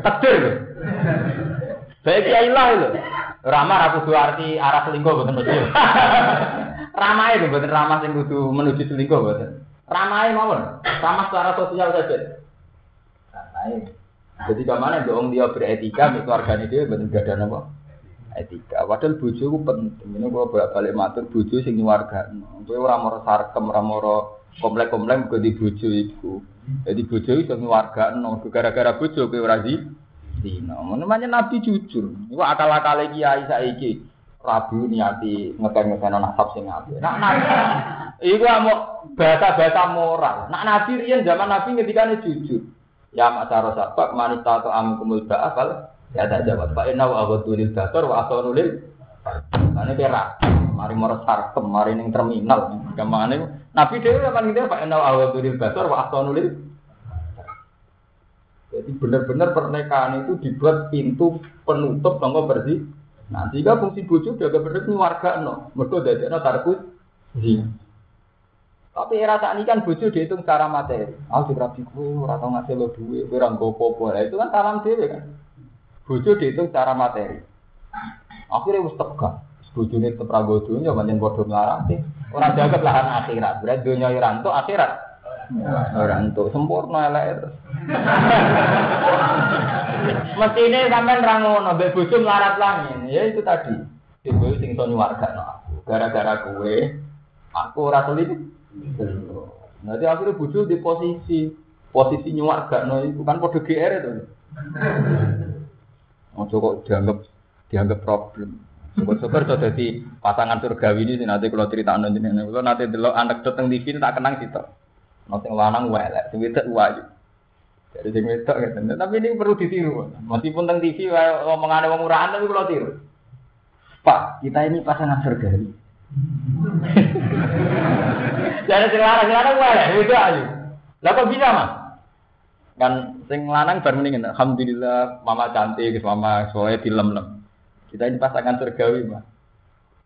Takdir. Baik kiai lah lho. Ramah ra kudu arti arah selingkuh boten mesti. Ramah itu boten ramah sing kudu menuju selingkuh boten. Ramah mawon. Ramah secara sosial saja. Ramah. Jadi ke mana dong dia beretika, di keluarganya dia betul gak ada? Etika. Padahal bojo ku penting. Ini kalau bolak balik matur bojo sing warga. Kowe ora moro sarkem, ora moro komplek-komplek kok di bojo iku. Jadi bojo iso warga gara-gara bojo kowe ora di dino. Namanya Nabi jujur. Iku akal-akale kiai saiki. Rabu niati ngeken-ngeken nasab sing apik. Nak nabi iku mau bahasa-bahasa moral. Nak nabi riyen zaman nabi ngendikane jujur. Ya masyara sabak manita atau amkumul ba'afal ya tak jawab. Pak Inna wa aghadulil basar wa asonulil Ini kira, mari moro sarkem, mari ning terminal. Ke mana Nabi dhewe kan gitu Pak Inna wa aghadulil basar wa asonulil Jadi benar-benar pernikahan itu dibuat pintu penutup tonggo bersih. Nah, jika fungsi bojo jaga bener warga no. Mergo dadekno tarkus zina. Tapi era tak ini kan bojo dihitung secara materi. Aku di rapi ku, ora ngasih lo duit, kowe ora. Itu kan salam dhewe kan. Bojo dihitung secara materi. Akhirnya wis tegak. Bojone tetep ra donya pancen padha nglarati. Ora jaga lahan akhirat. Berarti donya ora entuk akhirat. Ora entuk sempurna elek terus. Mestine sampean ra ngono, mbek bojo melarat langit. Ya itu tadi. Ibu sing iso nyuwargakno aku. Gara-gara kowe aku ora selingkuh. Nanti akhirnya bujuk di posisi posisi nyuwak gak no itu kan kode GR itu. Oh kok dianggap dianggap problem. Syukur-syukur so jadi pasangan surgawi ini nanti kalau cerita nanti kalau nanti dulu anak datang di sini tak kenang situ. Nanti lanang welek, sing wedok wayu. Jadi sing wedok gitu. Tapi ini perlu ditiru. Meskipun tentang TV wong murahan tapi kalau tiru. Pak, kita ini pasangan surgawi. Jadi sing lanang lanang wae itu ayu. Lah kok bisa, Mas? Kan sing lanang bar mendingan alhamdulillah mama cantik, mama soalnya film lem. Kita ini pasangan surgawi, Mas.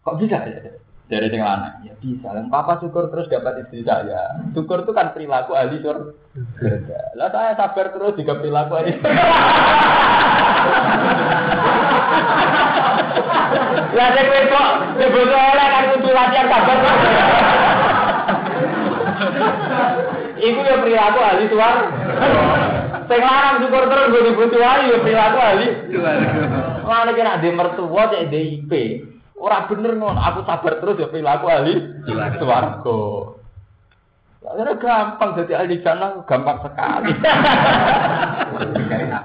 Kok bisa ya? Dari yang lanang. Ya bisa. Lah papa syukur terus dapat istri saya. Syukur itu kan perilaku ahli surga. Lah saya sabar terus juga perilaku ahli Lah sing wis kok nyebut oleh kan kudu latihan sabar. Iku ya perilaku ahli suar. Sing lanang syukur terus gue dibutuh ayu ya perilaku ahli. Mana kira di mertua cek DIP. Ora bener ngono, aku sabar terus ya perilaku ahli swarga. Karena gampang jadi ahli jannah gampang sekali.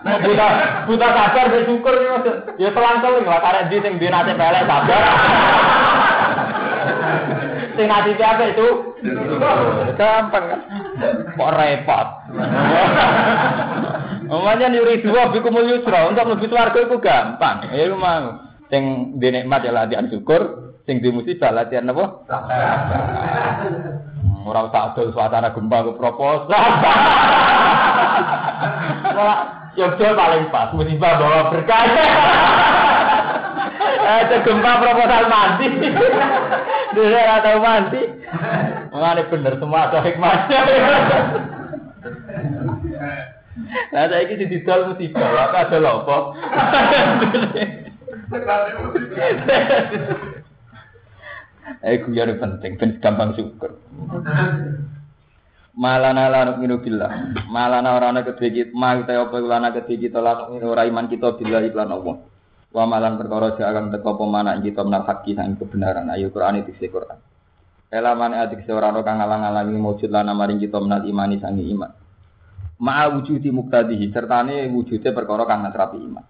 Mau buta buta sabar bersyukur ya ya selang-seling lah karena di sing dinate pelek sabar. Sing apa itu? Gampang kan? Kok repot? Umumnya nyuri dua bikumul yusra untuk lebih swarga itu gampang. Ya lu mau. Sing di nikmat ya latihan syukur, sing di musibah latihan apa? Ora usah adol suasana gempa ke proposal. Yogyo paling pas, musibah bawa berkah. Eh, gempa proposal. Dulu ora tahu mati. Mengenai bener semua ada hikmahnya. Nah, saya ini didol musibah, apa ada lopo. Eh guyon penting, ben gampang syukur. Malana lan minu billah. Malana ora ana kedhe kita, ma uta apa lana kedhe kita lan ora iman kita billah iklan Allah. Wa malan perkara akan teko apa mana kita menal haki sang kebenaran. Ayo Quran itu Quran. Elaman adik seorang kang ngalang-alangi wujud lan maring kita menal imani sangi iman. Ma'a wujudi muktadihi sertane wujude perkara kang natrapi iman.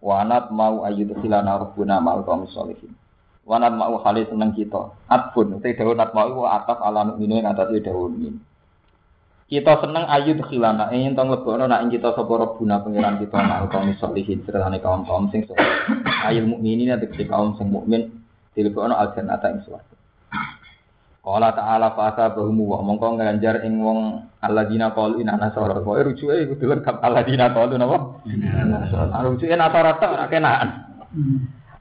Wanat mau ayu khilana rabbuna ma'al qaum sholihin. Wanat mau khali seneng kita. Atfun te dawuh nat mau ataf ala mukminu ing atase dawuh min. Kita seneng ayu khilana ing to mlebono nak kita sapa rabbuna pangeran kita ma'al qaum sholihin sertane kaum-kaum sing saleh. Ayul mukminin tegese kaum sing mukmin dilebono al jannata ing swarga. Qala ta'ala fa asabahum wa mongko nganjar ing wong alladzina qalu inna nasara. Pokoke rujuke iku dilengkap alladzina qalu napa? Nasara. Rujuke nasara tok ora kenaan.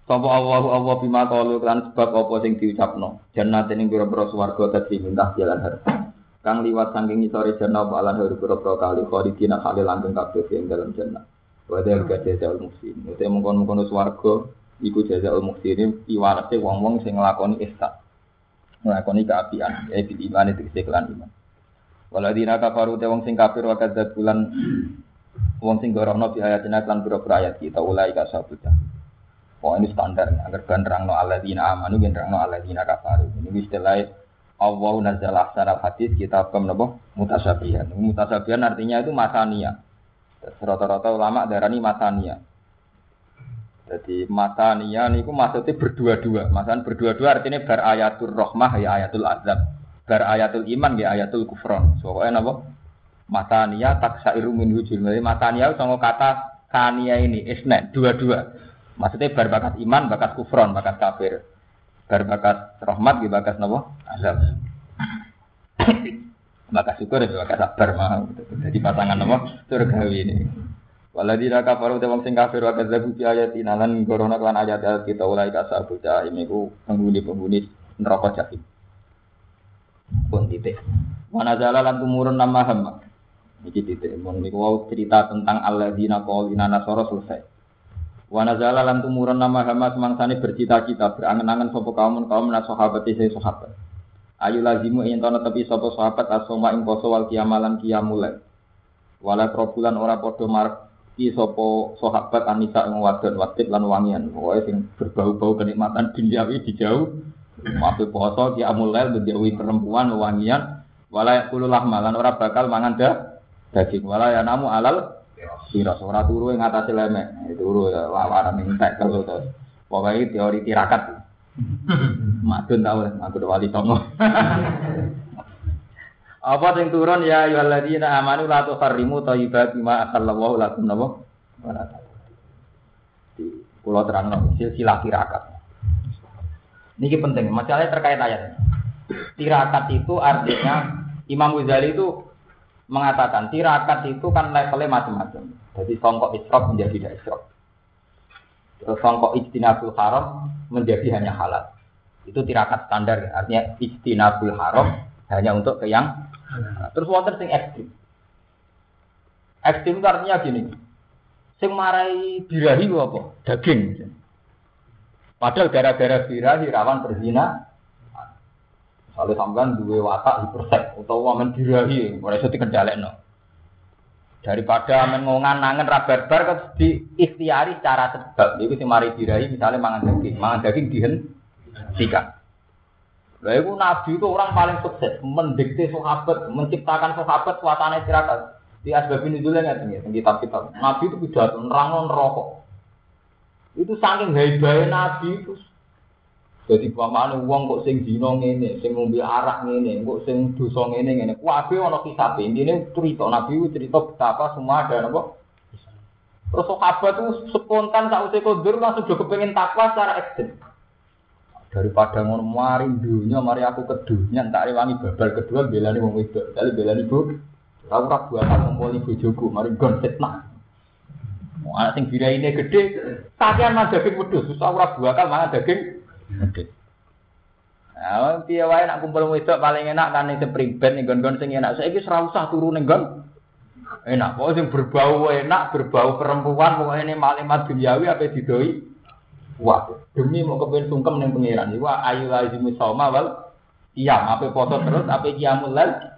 Sapa Allah Allah bima qalu kan sebab apa sing diucapno. Jannate ning pira-pira swarga dadi mintah jalan harta. Kang liwat saking isore jannah apa alan hari pira-pira kali khalidina khalil langgeng kabeh ing dalam jannah. Wa dalika jazaa'ul muhsin. Ute mongkon-mongkon swarga iku jazaa'ul muhsin iwarate wong-wong sing nglakoni ihsan. Nglakoni kaapian ya bil iman itu kelan iman. Waladina kafaru te wong sing kafir wa bulan wong sing gorono bi ayatina lan pira-pira ayat kita ulai ka sabutah Oh ini standar agar kan terangno alladzina amanu ben terangno alladzina kafaru. Ini istilah Allah nazal ahsanal hadis kitab kem napa mutasabihan. Mutasabihan artinya itu masania rata-rata ulama darani masania jadi matania niku maksudnya berdua-dua. Masalah berdua-dua artinya bar ayatul rahmah ya ayatul azab. Bar ayatul iman ya ayatul kufron. Pokoknya napa? Matania taksairu min hujul. Jadi matania sama kata tania ini isna dua-dua. Maksudnya bar bakat iman, bakat kufron, bakat kafir. Bar bakat rahmat ya bakat napa? Azab. bakat syukur ya bakat sabar. Jadi pasangan napa? Surgawi ini. Waladina kafaru te wong sing kafir wa kadzabu bi ayatina lan gorono kan ayat kita ulai ka sabu jahim iku penghuni-penghuni neraka jahim. Pun titik. Mana lan tumurun nama hamba. Iki titik. Mun niku wau cerita tentang alladzina qaulina nasara selesai. Wa nazala lan tumurun nama hamba semangsane bercita-cita berangen-angen sapa kaum kaum nas sahabat sing sahabat. Ayu lazimu ing tono tepi sapa sahabat asoma ing poso wal kiamalan kiamule. Wala krobulan ora padha marek iki sapa sahabat Anisa ing wadon wadit lan wangian. Pokoke sing berbau-bau kenikmatan duniawi dijauh. Mape poso ki amulail menjauhi perempuan wangian wala kululah malan ora bakal mangan dah daging. Wala ya namu alal sira ora turu ing atase lemek. Turu ya lawaran ning tek terus pokoke teori tirakat. Madun tau madun wali songo Apa sing turun ya ayyuhalladzina amanu la tuharrimu thayyibati ma ahallallahu lakum napa? Di pulau terang silsilah tirakat. Ini penting, masalahnya terkait ayat. Tirakat itu artinya Imam Ghazali itu mengatakan tirakat itu kan levelnya macam-macam. Jadi songkok isrok menjadi tidak. Terus songkok ijtinabul haram menjadi hanya halal. Itu tirakat standar, artinya ijtinabul haram hanya untuk ke yang Nah, terus wonten sing ekstrim. Ekstrim artinya gini. Sing marai birahi apa? Daging. Padahal gara-gara birahi rawan berzina. Misalnya sampean duwe watak hipersek utawa men birahi, ora iso dikendhalekno. Daripada men ngongan nangen ra barbar kok di ikhtiari secara sebab. Iku sing mari birahi misalnya mangan daging, mangan daging dihentikan. Lah itu Nabi itu orang paling sukses, mendikte sahabat, menciptakan sahabat suasana istirahat. Di asbab ini dulu nggak tinggi, kitab-kitab. Nabi itu pidato nerangno rokok. Itu saking hebatnya Nabi itu. Jadi pamane uang kok sing dino ngene, sing ngombe arak ngene, kok sing dosa ngene ngene. Kabeh ana kisabe. Intine cerita Nabi itu cerita betapa semua ada apa? Terus sahabat itu spontan saat usia kodur langsung juga kepengen takwa secara ekstrim daripada ngono mari dunya mari aku ke dunya tak rewangi babal kedua belani wong wedok kali belani bu aku ora buatan ngumpul bojoku mari gon fitnah mau anak sing ini gede kakean mah daging wedhus susah ora buakal mangan daging gede Nah, piye wae nak kumpul wedok paling enak kan ning sepriben ning gon-gon sing enak. Saiki ora usah turu ning gon. Enak, kok sing berbau enak, berbau perempuan, pokoknya ini malimat duniawi apa didoi. Wah, demi mau kepen sungkem ning pangeran. Wah, ayu lazimu sauma wal iya, apa foto terus, apa kiamul lal.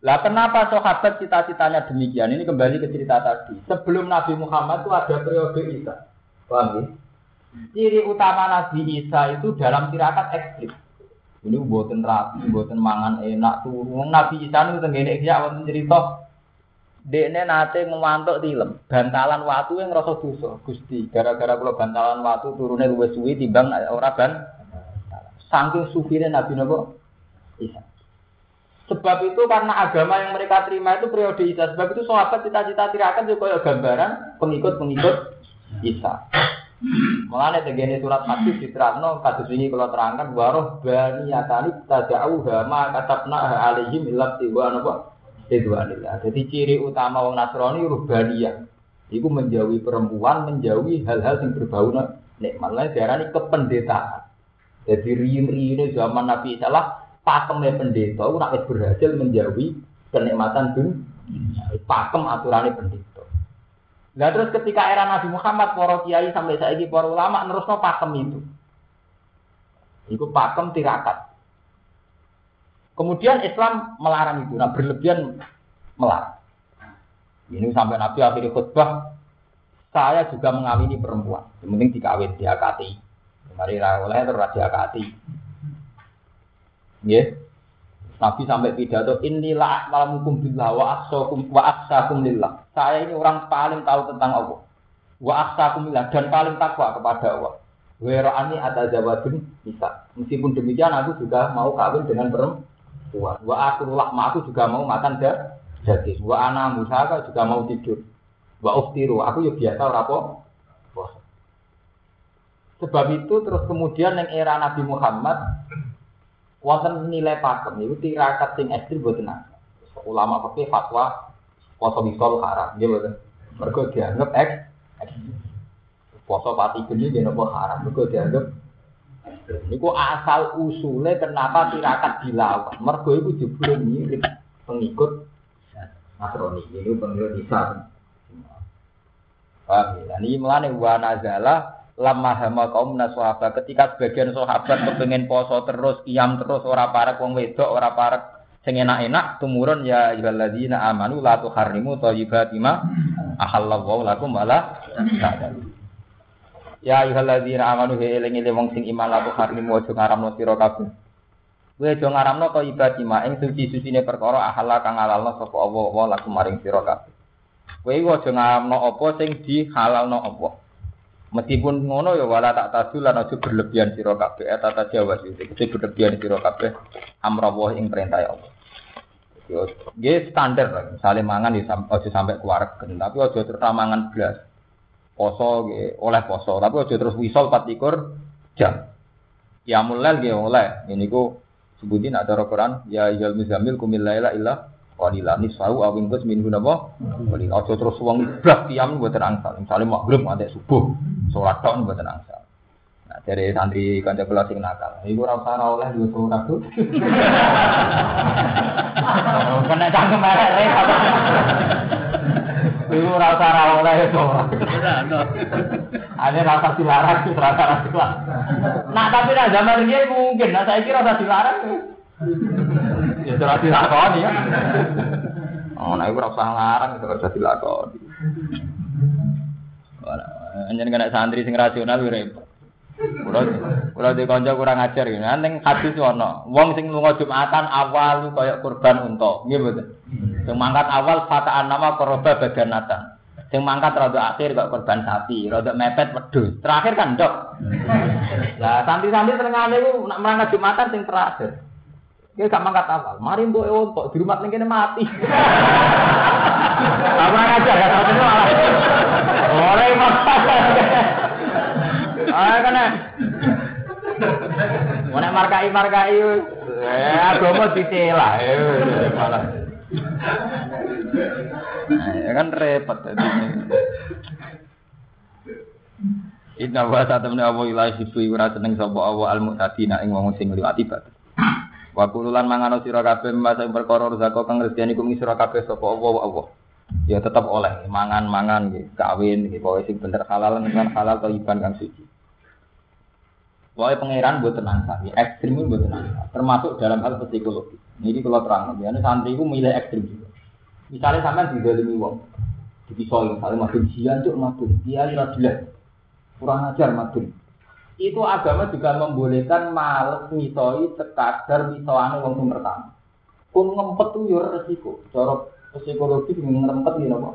Lah kenapa sahabat cita-citanya demikian? Ini kembali ke cerita tadi. Sebelum Nabi Muhammad itu ada periode Isa. Paham ya? Ciri utama Nabi Isa itu dalam tirakat ekstrim. Ini buatan rapi, buatan mangan enak turun. Nabi Isa itu tenggene ya cerita Dekne nate ngewantuk tilem, bantalan watu yang ngrasa dosa. Gusti, gara-gara kula bantalan watu turune luwih suwi timbang ora ban. Saking sufire Nabi napa? Isa. Sebab itu karena agama yang mereka terima itu periode Isa. Sebab itu sahabat cita-cita tirakan juga kayak gambaran pengikut-pengikut Isa. Mulane tegene surat hadis diterangno kados ini kalau terangkan waroh bani yatani tada'u ma katabna alaihim illa tiwa napa Ridwanillah. Jadi ciri utama wong Nasrani rubaniyah. Iku menjauhi perempuan, menjauhi hal-hal yang berbau nikmat. Lain ini kependetaan. Jadi riin-riinnya zaman Nabi Salah, pakemnya pendeta, nak berhasil menjauhi kenikmatan dunia. Pakem aturannya pendeta. Nah terus ketika era Nabi Muhammad, para kiai sampai saiki para ulama nerusno pakem itu. Iku pakem tirakat. Kemudian Islam melarang itu, nah berlebihan melarang. Ini sampai Nabi akhirnya khutbah, saya juga mengawini perempuan. Yang penting dikawin, diakati. Mari oleh terus diakati. Ya. Nabi sampai pidato inilah malamukum billah wa aksakum wa aksakum lillah. Saya ini orang paling tahu tentang Allah. Wa aksakum lillah dan paling takwa kepada Allah. Werani ada jawadun bisa. Meskipun demikian aku juga mau kawin dengan perempuan kuat. Wa aku lakma aku juga mau makan daging. Wa ana musaka juga mau tidur. Wa uftiru aku ya biasa ora apa. Sebab itu terus kemudian yang era Nabi Muhammad wonten nilai pakem itu tirakat sing ekstrim boten Ulama pakai fatwa poso bisol haram, dia boten. Mergo dianggap ek poso pati geni dia nopo haram, mergo dianggap Niku asal usulnya kenapa tirakat dilawan. Mergo itu jebule mirip pengikut Nasrani. Ini pengikut Isa. Paham ya? Ini melane wa nazala lama hama kaum naswaba ketika sebagian sahabat kepengen poso terus kiam terus ora parek wong wedok ora parek sing enak-enak tumurun ya ayyuhalladzina amanu la tuharrimu thayyibati ma ahallallahu lakum wala ta'lamu Ya ayyuhalladzina amanu he eling eling wong sing iman laku harimu aja ngaramno sira kabeh. Kowe aja ngaramno to ibadi ma ing suci-sucine perkara ahalla kang halalno sapa Allah wa laku maring sira kabeh. Kowe aja ngaramno apa sing dihalalno apa. Meskipun ngono ya wala tak tadu lan aja berlebihan sira kabeh eta ta jawa sing berlebihan sira kabeh amrawah ing perintah Allah. Yo, standar lah. Misalnya mangan ya aja sampai keluar tapi aja terus mangan belas poso oleh poso tapi aja terus wisol 24 jam ya mulai nggih oleh ini ku sebutin ada Quran ya yal muzamil kumil laila illa Qalila nisfa'u aw ingkus minhu napa? Qalila aja terus wong blas tiam mboten angsal. Misale maghrib nganti subuh, salat tok mboten angsal. Nah, dari santri kanca kula sing nakal. Iku ora usah ora oleh duwe surat tuh. Kena cangkem elek repot. Iku ora usah ora oleh itu. Ada rasa dilarang, rasa rasa dilarang. Nah tapi nah zaman ini mungkin, nah saya kira rasa dilarang. Ya sudah dilakoni ya. Oh, nah itu rasa larang, itu rasa dilakoni. Hanya kena santri sing rasional repot. Kulo kulo di kanca kurang ajar gitu. Nang hadis ono, wong sing lunga Jumatan awal kaya kurban unta. Nggih mboten. Sing mangkat awal fataan nama koroba badanatan. Sing mangkat rada akhir kok korban sapi, rada mepet wedhus. Terakhir kan ndok. Lah santri-santri senengane iku nak mangkat Jumatan sing terakhir. Dia gak mangkat awal. Mari mbok e untuk di rumah ning kene mati. Apa aja ya satu malah. Ora Ah kena. Mana markai markai, eh agama ditelah, eh malah. Nah, ya kan repot tadi. Inna wa satamna wa ilahi hibbu ora seneng sapa Allah al mu'tadina ing wong sing liwati batas. Wa kululan mangano sira kabeh masa perkara rezeki kang rezekine kum sira kabeh sapa Allah Allah. Ya tetap oleh mangan-mangan nggih, kawin nggih, pokoke sing bener halal dengan halal thayyiban kang suci. Pokoknya pangeran buat tenang saja, ekstrim itu buat tenang termasuk dalam hal psikologi. Ini kalau terang, ya santri itu milih ekstrim juga. Misalnya sampai di dalam wong, di pisau misalnya madun jian cuk madun, dia ira jelek, kurang ajar madun. Itu agama juga membolehkan males misoi sekadar misoane wong sing pertama. Pun ngempet tuh yo resiko, cara psikologi ngempet ya apa?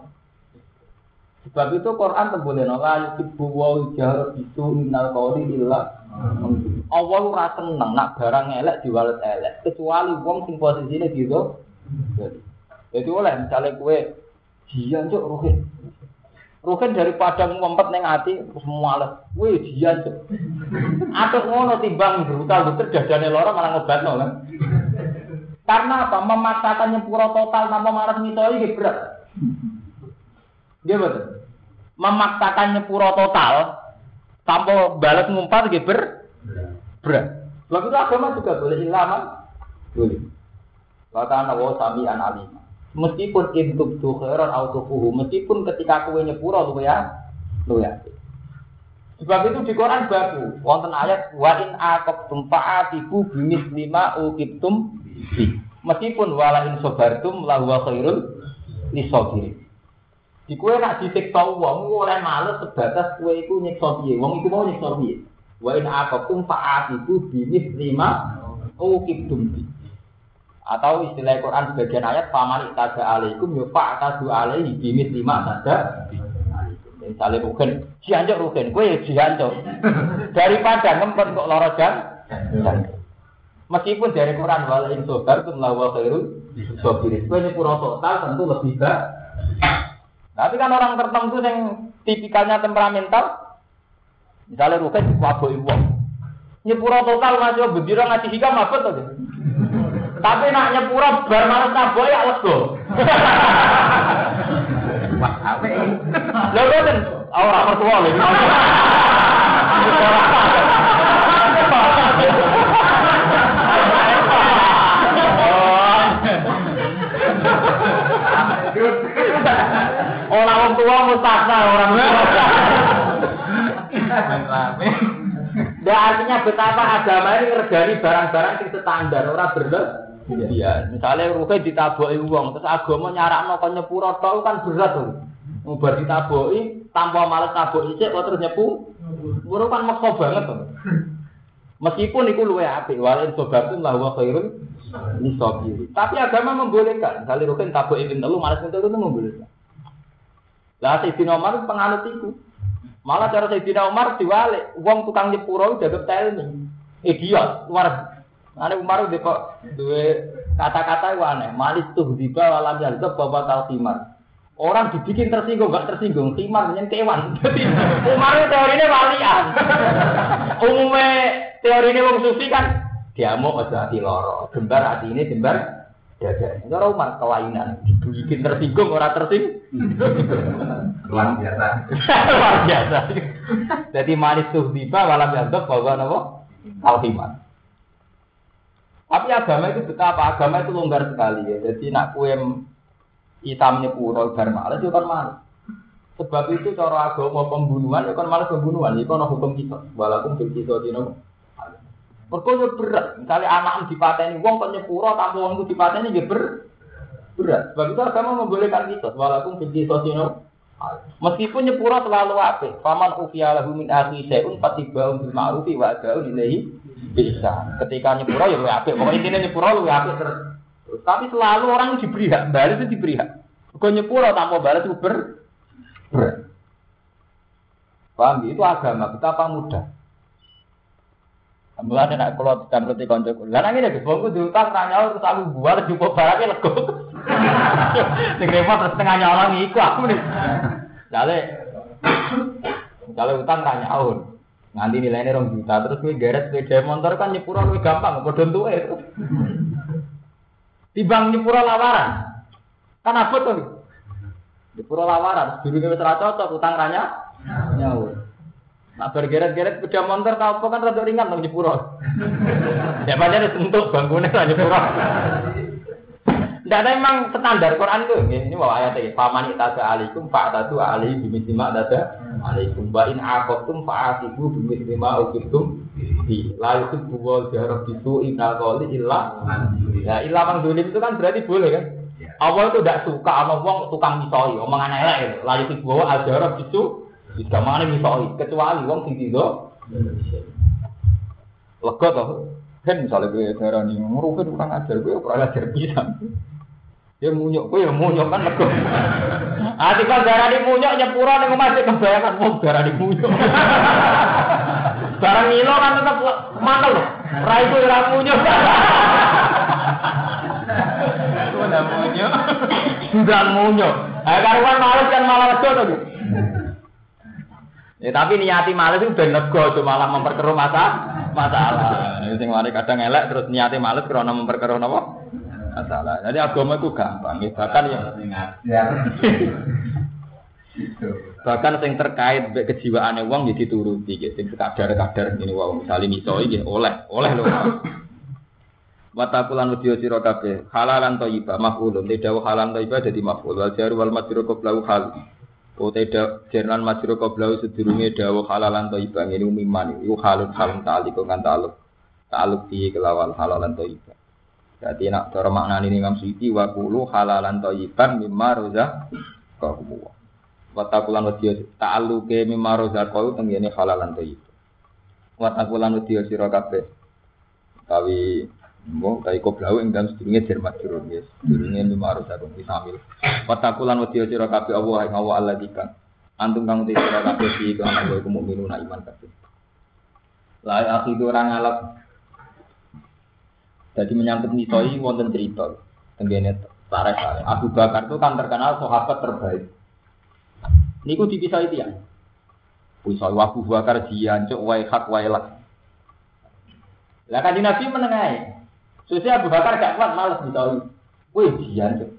Sebab itu Quran temboleh la yuhibbu wa jahr bisu minal qawli illa Allah ora seneng nak barang elek diwalet elek kecuali wong sing posisine gitu. Jadi, oleh misalnya kue jian cok ruhin. Ruhin daripada ngumpet neng hati terus males. Kue jian cok. Atau ngono timbang brutal betul dadane loro malah ngobatno kan. Karena apa? Memaksakan nyepuro total tanpa marah mitoi. Dia betul memaksakan nyepuro total tanpa balas ngumpat gitu ber berat. Sebab itu agama juga boleh ilaman boleh. Kata wa sami an alim. Meskipun intub tu khairan autofuhu, meskipun ketika kue nyepuro lu ya, lu ya. Sebab itu di Quran baku, wonten ayat wa in aqabtum bimis lima uqibtum bi. Meskipun wala in sabartum lahu khairul lisabirin. Di kue nak disiksa wong oleh males sebatas kue iku nyiksa piye. Wong iku mau nyiksa piye. Wa in aqatum fa'atibu bimis lima uqibtum bi. Atau istilah Quran sebagian ayat paman itaga alaikum yo fa'tadu alaihi bimis lima saja. Misalnya rugen, jiancok rugen, kue ya jiancok. Daripada ngempet kok loro jan. Meskipun dari Quran wala in sobar tum lawa khairu sobirin. Kue nyepuro total tentu lebih baik. Tapi kan orang tertentu yang tipikalnya temperamental, misalnya rugen wabok ibu, nyepuro total masih bendira ngaji hikam apa tuh? Tapi nak nyepuro bar malas naboy ya lego. Wah, apa? Lalu kan orang mertua lagi. Orang tua mustakna orang tua. Nah, artinya betapa agama ini ngergani barang-barang yang standar, orang bener. Iya, misalnya ruhe ditaboki uang, terus agama nyarak kok nyepuro tok kan berat tuh. Ngubar ditaboki tanpa males taboki sik kok terus nyepu. Buru kan maksa banget tuh. Meskipun itu luwe apik, walin sobatum lah wa khairun nisabiri. Tapi agama membolehkan. Misalnya ruhe taboki ping telu males ping telu itu membolehkan. Lah Sayyidina Umar penganut itu. Malah cara Sayyidina Umar diwalik, wong tukang nyepuro jaga telmi. Idiot, luar Ane Umar udah kok dua kata-kata aneh. Malis tuh di bawah alam jazab bapak tal timar. Orang dibikin tersinggung, gak tersinggung. Timar dengan kewan. Jadi Umar itu teorinya walian. Umumnya teorinya wong sufi kan dia mau aja loro. Gembar hati ini gembar Jaga. Cara Umar kelainan. Bikin tersinggung orang tersinggung. Luar biasa. Luar biasa. Jadi manis tuh tiba malam yantok bahwa nopo alhiman. Tapi agama itu betapa agama itu longgar sekali ya. Jadi nak kue hitamnya pura bar malas itu kan malas. Sebab itu cara agama pembunuhan itu kan malas pembunuhan. Itu kan hukum kita. Walaupun kita di nopo. Mereka berat. Misalnya anak dipateni wong kok nyepuro tanpa wong itu dipateni ya ber berat. Sebab itu agama membolehkan kita walaupun benci sosino. Meskipun nyepuro selalu apik. Faman ufiya lahu min akhi syai'un fatiba'un bil ma'rufi wa ada'un ilaihi bisa. Ketika nyepuro ya apik. Pokoknya intinya nyepuro luwih apik terus. Tapi selalu orang diberi hak, balas itu diberi hak. Kau nyepuro tanpa balas itu ber berat. Paham? Itu agama betapa mudah. Mulane nek kula ditamreti kanca kula. Lah nang ngene Gus, wong diutang ra nyaur terus aku buar cukup barake lego. Sing repot terus tengah nyolong iku aku nih. Jale Jale utang ra nyaur. Nganti nilainya rong juta terus kowe geret sepeda motor kan nyepuro luwih gampang padha entuke. Tibang nyepuro lawaran. Kan abot to. Nyepuro lawaran, durunge wis ra cocok utang ra nyaur. Nak bergeret-geret sepeda motor tau apa kan rada ringan nang nyepuro. ya pancen disentuh bangkune ra nyepuro. Tidak ada emang standar Quran itu. Ini bawa ayat ini. Faman itaza alaikum fa'atatu alaihi bimisima dada alaikum. Wa in aqabtum fa'atibu bimisima ukibtum. Di la yuhibbu wa jahrab bisu inal qawli illa. Ya illa mang dulim itu kan berarti boleh kan? Allah itu tidak suka sama wong tukang misoi, omongan elek gitu. La yuhibbu wa aljarab bisu jika mana misoi, kecuali wong sing tiga. Lega toh. Kan misalnya gue darah nih ngurupin kurang ajar, gue kurang ajar bisa. Ya munyuk, gue ya munyuk kan lega. Ati kan darah di munyuk nyepura nih masih kebayangan mau darah di munyuk. Barang ngilo kan tetap mantel loh. Rai itu ora munyuk. Sudah munyuk. Sudah munyuk. Eh karuan males kan malah wedo tuh. Ya tapi niati males itu ben lega aja malah memperkeruh masa masalah. Sing mari kadang elek terus niati males karena memperkeruh napa? Masalah. Jadi agama itu gampang, ya. bahkan ya bahkan sing terkait be kejiwaane wong ya dituruti gitu. Sing sekadar-kadar ini wow misalnya misoi nggih oleh, oleh lho. Watakulan wedya sira kabeh halalan thayyibah maf'ulun. Tidak halalan thayyibah dadi maf'ul wal jaru wal majrur qablahu hal. Uteda jernan masyru koblau sedurungnya dawa halalan to ibang ini umiman Iku halut halun taliku kan taluk Taluk di kelawal halalan to ibang Jadi nak cara makna ini ngam suiti Wakulu halalan to ibang mimma roza kohmu Watakulan wadiyo taluke mimma roza kohmu Tenggini halalan to ibang Watakulan wadiyo sirokabe Kawi Tawi Mbok kaya koblau ing dalam sedurunge jar majrur nggih. Sedurunge mimaro sakon disamil. Watakulan wedi sira kabeh Allah ing Allah dikan. Antum kang uti sira kabeh iki kan Allah iku mukminun iman kabeh. La akhidu orang ngalap. Jadi menyangkut mitoi wonten cerita tenggene sareh sareh. Abu Bakar itu kan terkenal sahabat terbaik. Niku dipisah itu ya. Pisah Abu Bakar jian wae hak wae lak. Lah kan Nabi menengahi. Susi Abu Bakar gak kuat males misoi. Wih, jian tuh.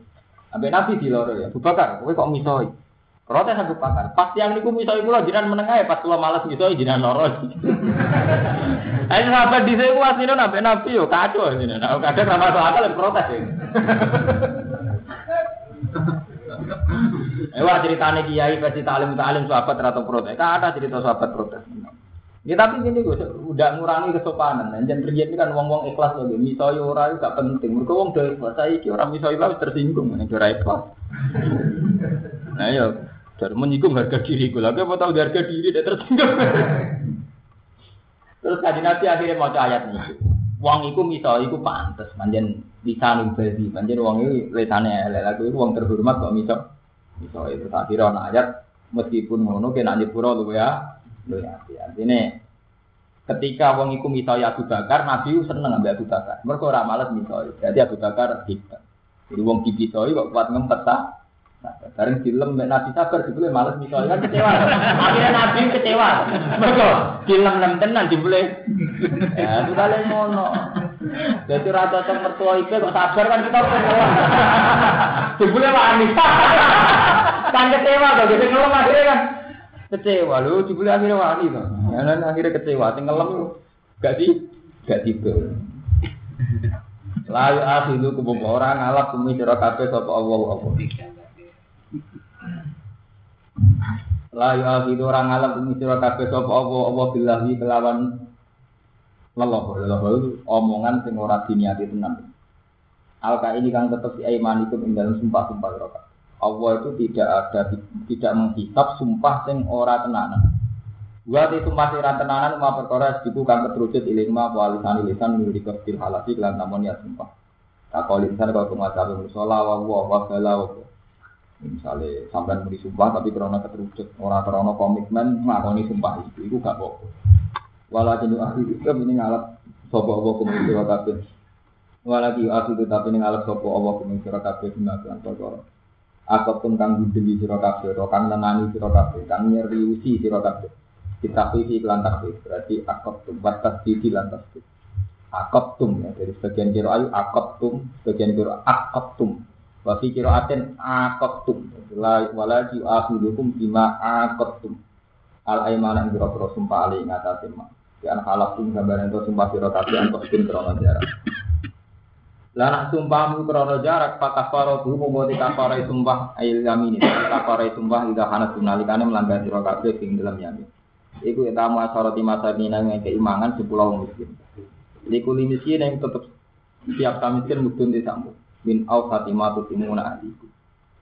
Sampai Nabi di loro ya. Abu Bakar, kowe kok misoi? Protes Abu Bakar. Pas yang niku misoi kula jiran menengah ya pas kula males misoi jiran loro. Ayo sahabat di sini kuat ini nabi Nabi yo kacau ini. Nah, kadang sama soal akal protes ya. Ewa ceritanya kiai versi talim talim sahabat atau protes. Ada cerita sahabat protes. Ya tapi gini gue udah ngurangi kesopanan. Dan terjadi kan wong-wong ikhlas loh. Misalnya orang itu gak penting. Mereka wong udah ikhlas. Saya kira orang misalnya tersinggung. Ini kira ikhlas. Nah ya, dari menyinggung harga diri gue. Lagi apa tahu harga diri dia tersinggung. Terus kaji nanti akhirnya mau ayat ini. Wong itu misalnya itu pantas. Manjen bisa nubadi. Manjen wong itu lesannya lagi itu wong terhormat kok misal. Misal itu akhirnya ayat. Meskipun ngono kena nyepuro lu ya Lho ya, artinya ketika wong iku misalnya Abu Bakar, Nabi seneng ambil Abu Bakar. Mereka ora males misalnya. Jadi Abu Bakar hebat. Jadi wong dipisoi kok kuat ngempet ta. Nah, bareng film Nabi sabar dibeli males misalnya kan kecewa. Akhirnya Nabi kecewa. Mereka film nem tenan dibeli. Ya, kali ngono. Jadi rata cocok mertua itu kok sabar kan kita ngeluh. Jebule wani. Kan kecewa kok gitu ngeluh akhirnya kan. Kecewa lu jebule akhirnya wani to. Ya akhirnya kecewa sing ngelem gak di gak tidur. Layu akhidu kubuk orang ngalap bumi sira kabeh sapa Allah apa. Layu akhidu orang ngalap bumi sira kabeh sapa Allah apa billahi kelawan leloh leloh itu omongan sing ora diniati tenan. Alka ini kan tetap di aimanikum ing dalam sumpah-sumpah kabeh. Allah itu tidak ada tidak menghisap sumpah sing ora tenanan. Wa itu masih ran tenanan ma perkara diku kang keterucut iling ma walisan lisan nuri kafil halasi kelan namun ya sumpah. Takol lisan kalau pengacara musola wa wa wa bala wa. Misalnya sampean muni sumpah tapi karena keterucut ora karena komitmen ngakoni sumpah itu iku gak apa. Walakin ahli itu ini ngalap sapa Allah kumul sira kabeh. Walaki ahli itu tapi ngalap sapa Allah kumul sira kabeh gunakan perkara. Akot pun kang budeli sira kabeh, kang nenani sira kabeh, kang nyeriusi sira kabeh. Kita pilih iklan takbir berarti akot tum batas titi lantas tum akot tum ya dari sebagian kiro ayu akot tum sebagian kiro akot tum wafi kiro aten akot tum wala ju akhidukum bima akot tum al aimana yang kiro kiro sumpah ali ngatasin ma di anak halaf tum gambaran itu sumpah kiro kasi antok tum krono Lanah sumpahmu krono jarak pak kafaro tuh mau buat kafaro sumpah ayil yamin kafaro sumpah tidak hana tunalikane melanggar siro kabeh ing dalam yamin Iku tamu asoroti masa nina yang keimangan sepulau miskin. Iku miskin yang tetap siap miskin mudun di sambu. Min au fatimah tu timuna ahliku.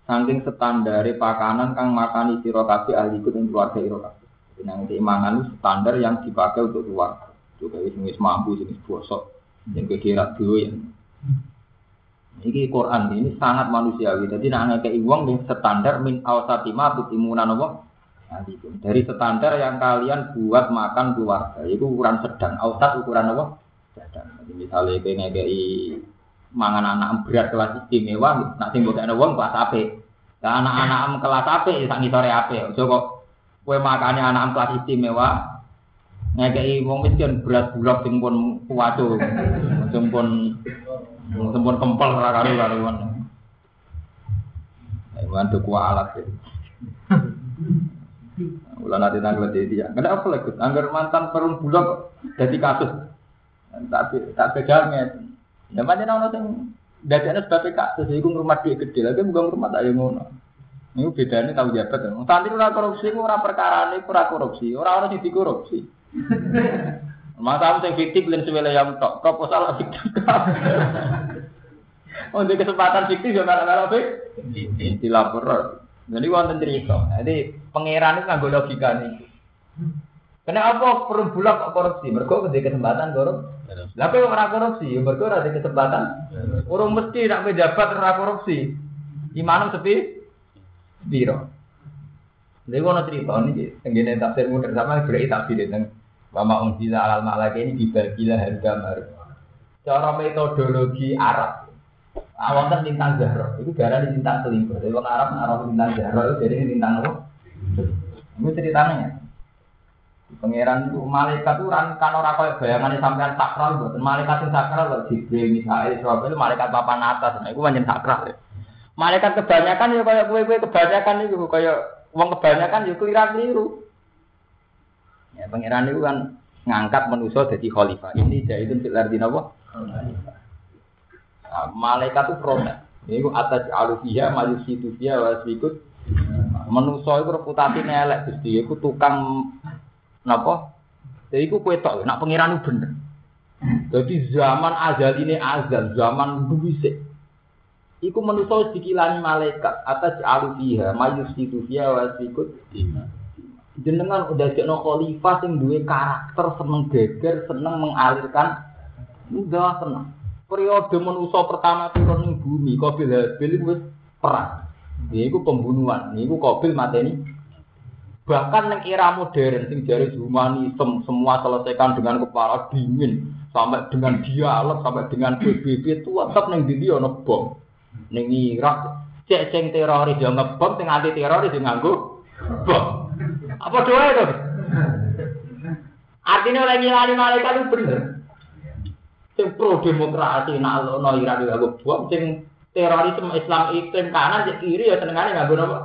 Saking standare pakanan kang makani sira kabeh ahliku ing keluarga ira kabeh. Nang keimangan standar yang dipakai untuk keluarga. Juga wis mampu wis bosok. Yang kira dhewe Ini Quran ini sangat manusiawi. Jadi nak ngekei wong yang standar min au fatimah tu timuna nopo dari standar yang kalian buat makan keluarga, itu ukuran sedang. Ausat ukuran apa? Sedang. Jadi misalnya kayak ngekei mangan anak berat kelas istimewa, nak sing mbok wong kelas AP. Nah, anak-anak kelas AP ya sak ngisore AP. Ojo kok kowe makane anak kelas istimewa, ngekei wong miskin berat bulak sing pun kuwaco. Sing pun kempel ra karo-karuan. Ayo alat ya. Ulah nanti tanggal jadi ya. Kenapa apa lagi? Anggar mantan perum bulog jadi kasus. Tapi tak bedanya. Ya macam orang yang dadanya sebagai kasus. Itu rumah dia gede lagi bukan rumah tak yang ngono. Ini bedanya tahu jabat. Tadi orang korupsi, orang perkara ini orang korupsi. Orang-orang yang dikorupsi. Masa yang fiktif dan sebela yang tok proposal fiktif. Untuk kesempatan fiktif ya malah-malah fiktif. Dilapor. Jadi wonten cerita. Jadi pangeran itu nggak logika nih. Kenapa perlu bulak kok korupsi? Mereka ketika kesempatan korup. Tapi orang korupsi, mereka ada kesempatan. Orang mesti nak pejabat orang korupsi. Imanum sepi biro. Jadi wono cerita ini, tenggine tafsir mudah sama berarti tafsir itu. Wama unzila alal malaka ini dibagilah harga baru. Cara metodologi Arab, Awal kan lintang Zahra, itu darah di lintang selingkuh. Jadi orang Arab Arab lintang Zahra itu jadi lintang apa? Ini ceritanya ya. Pangeran itu malaikat itu kan orang kaya bayangannya sakral buat malaikat yang sakral loh Jibril Mikael Israfil malaikat papan atas nah itu banyak sakral ya. Malaikat kebanyakan ya kayak kue kue kebanyakan itu kayak uang kebanyakan ya keliru keliru. Ya pangeran itu kan ngangkat manusia jadi khalifah. Ini jadi itu filar di nawa. Nah, malaikat itu protes. Ini ku atas alufiya, majusi tufiya, wasikut. Menuso itu reputasi nelek, gusti. Itu tukang napa? Jadi ku kue tok, nak pengiran itu bener. Jadi zaman azal ini azal, zaman duwisik. Iku menuso dikilani malaikat atas alufiha, majusi tufiya, wasikut. Jenengan udah jadi khalifah sing duwe karakter seneng geger, seneng mengalirkan, udah seneng periode manusia pertama turun ning bumi, Qabil Habil wis perang. Iku pembunuhan, niku Qabil mateni. Bahkan yang era modern sing jari humanisme semua selesaikan dengan kepala dingin sampai dengan dialog sampai dengan PBB itu tetap neng dindi ono bom. Neng Irak cek sing teroris yo ngebom sing anti teroris yo nganggo bom. Apa doa itu? Artinya oleh ngilani malaikat itu bener. Sing pro demokrasi nak ono Iran yo nganggo bom sing terorisme Islam iklim kanan cek kiri ya senengane nganggo napa?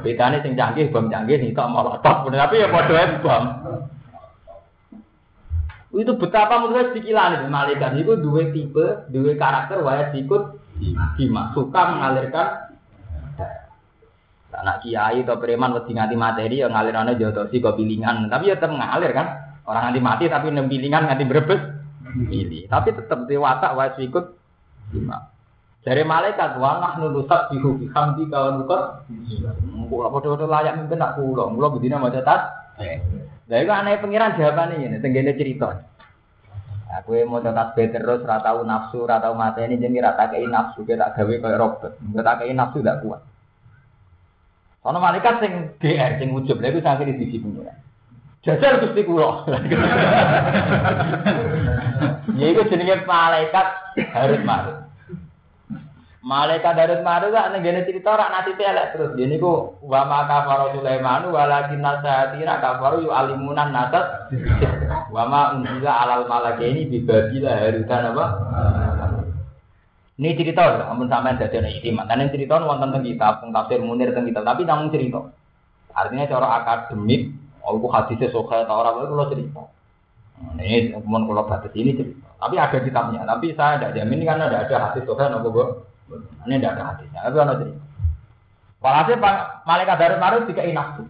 Bedane sing canggih bom canggih nih tok molotov tapi ya padha ae bom. Itu betapa menurut dikilani malaikat itu dua tipe, dua karakter wajib ikut Dima suka mengalirkan anak kiai atau preman wedi nganti materi ya ngalirane jodosi kok pilingan tapi ya tetap ngalir kan? Orang nganti mati tapi nem pilingan nganti berebes pilih tapi tetap dewasa wajib ikut Dima dari malaikat wa nahnu nusabbihu bihamdi kawan bukan kula padha-padha layak mungkin tak kula. Kula bedine maca tas. Lah iku aneh pengiran jawabane ngene tenggene cerita. Aku mau tasbih terus, ora tau nafsu, ora tau mateni jenenge ora tak kei nafsu, kita gawe koyo robot. Tak kei nafsu gak kuat. Ono malaikat sing GR sing ujub, lha iku di sisi pengira. Jajal Gusti kula. Ya iku jenenge malaikat harus marut. Malaikat Darut Maru gak nenggene cerita rak nasibe elek terus. Dia niku wa ma kafara Sulaiman walakin nasatina kafaru yu alimunan nasat. Wa ma unzila alal malakaini bi babila harutan apa? Ini cerita lho, ampun sampean dadi ana istimewa. Kan cerita wonten teng kitab, teng tafsir Munir teng kitab, tapi namun cerita. Artinya cara akademik, oh itu hadisnya soka atau orang itu kalau cerita. Ini kemudian kalau batas ini cerita. Tapi ada kitabnya. Tapi saya tidak jamin karena tidak ada hadis soka nopo ini tidak ada hadisnya, tapi ada cerita. Walhasil malaikat dari marut tiga nafsu.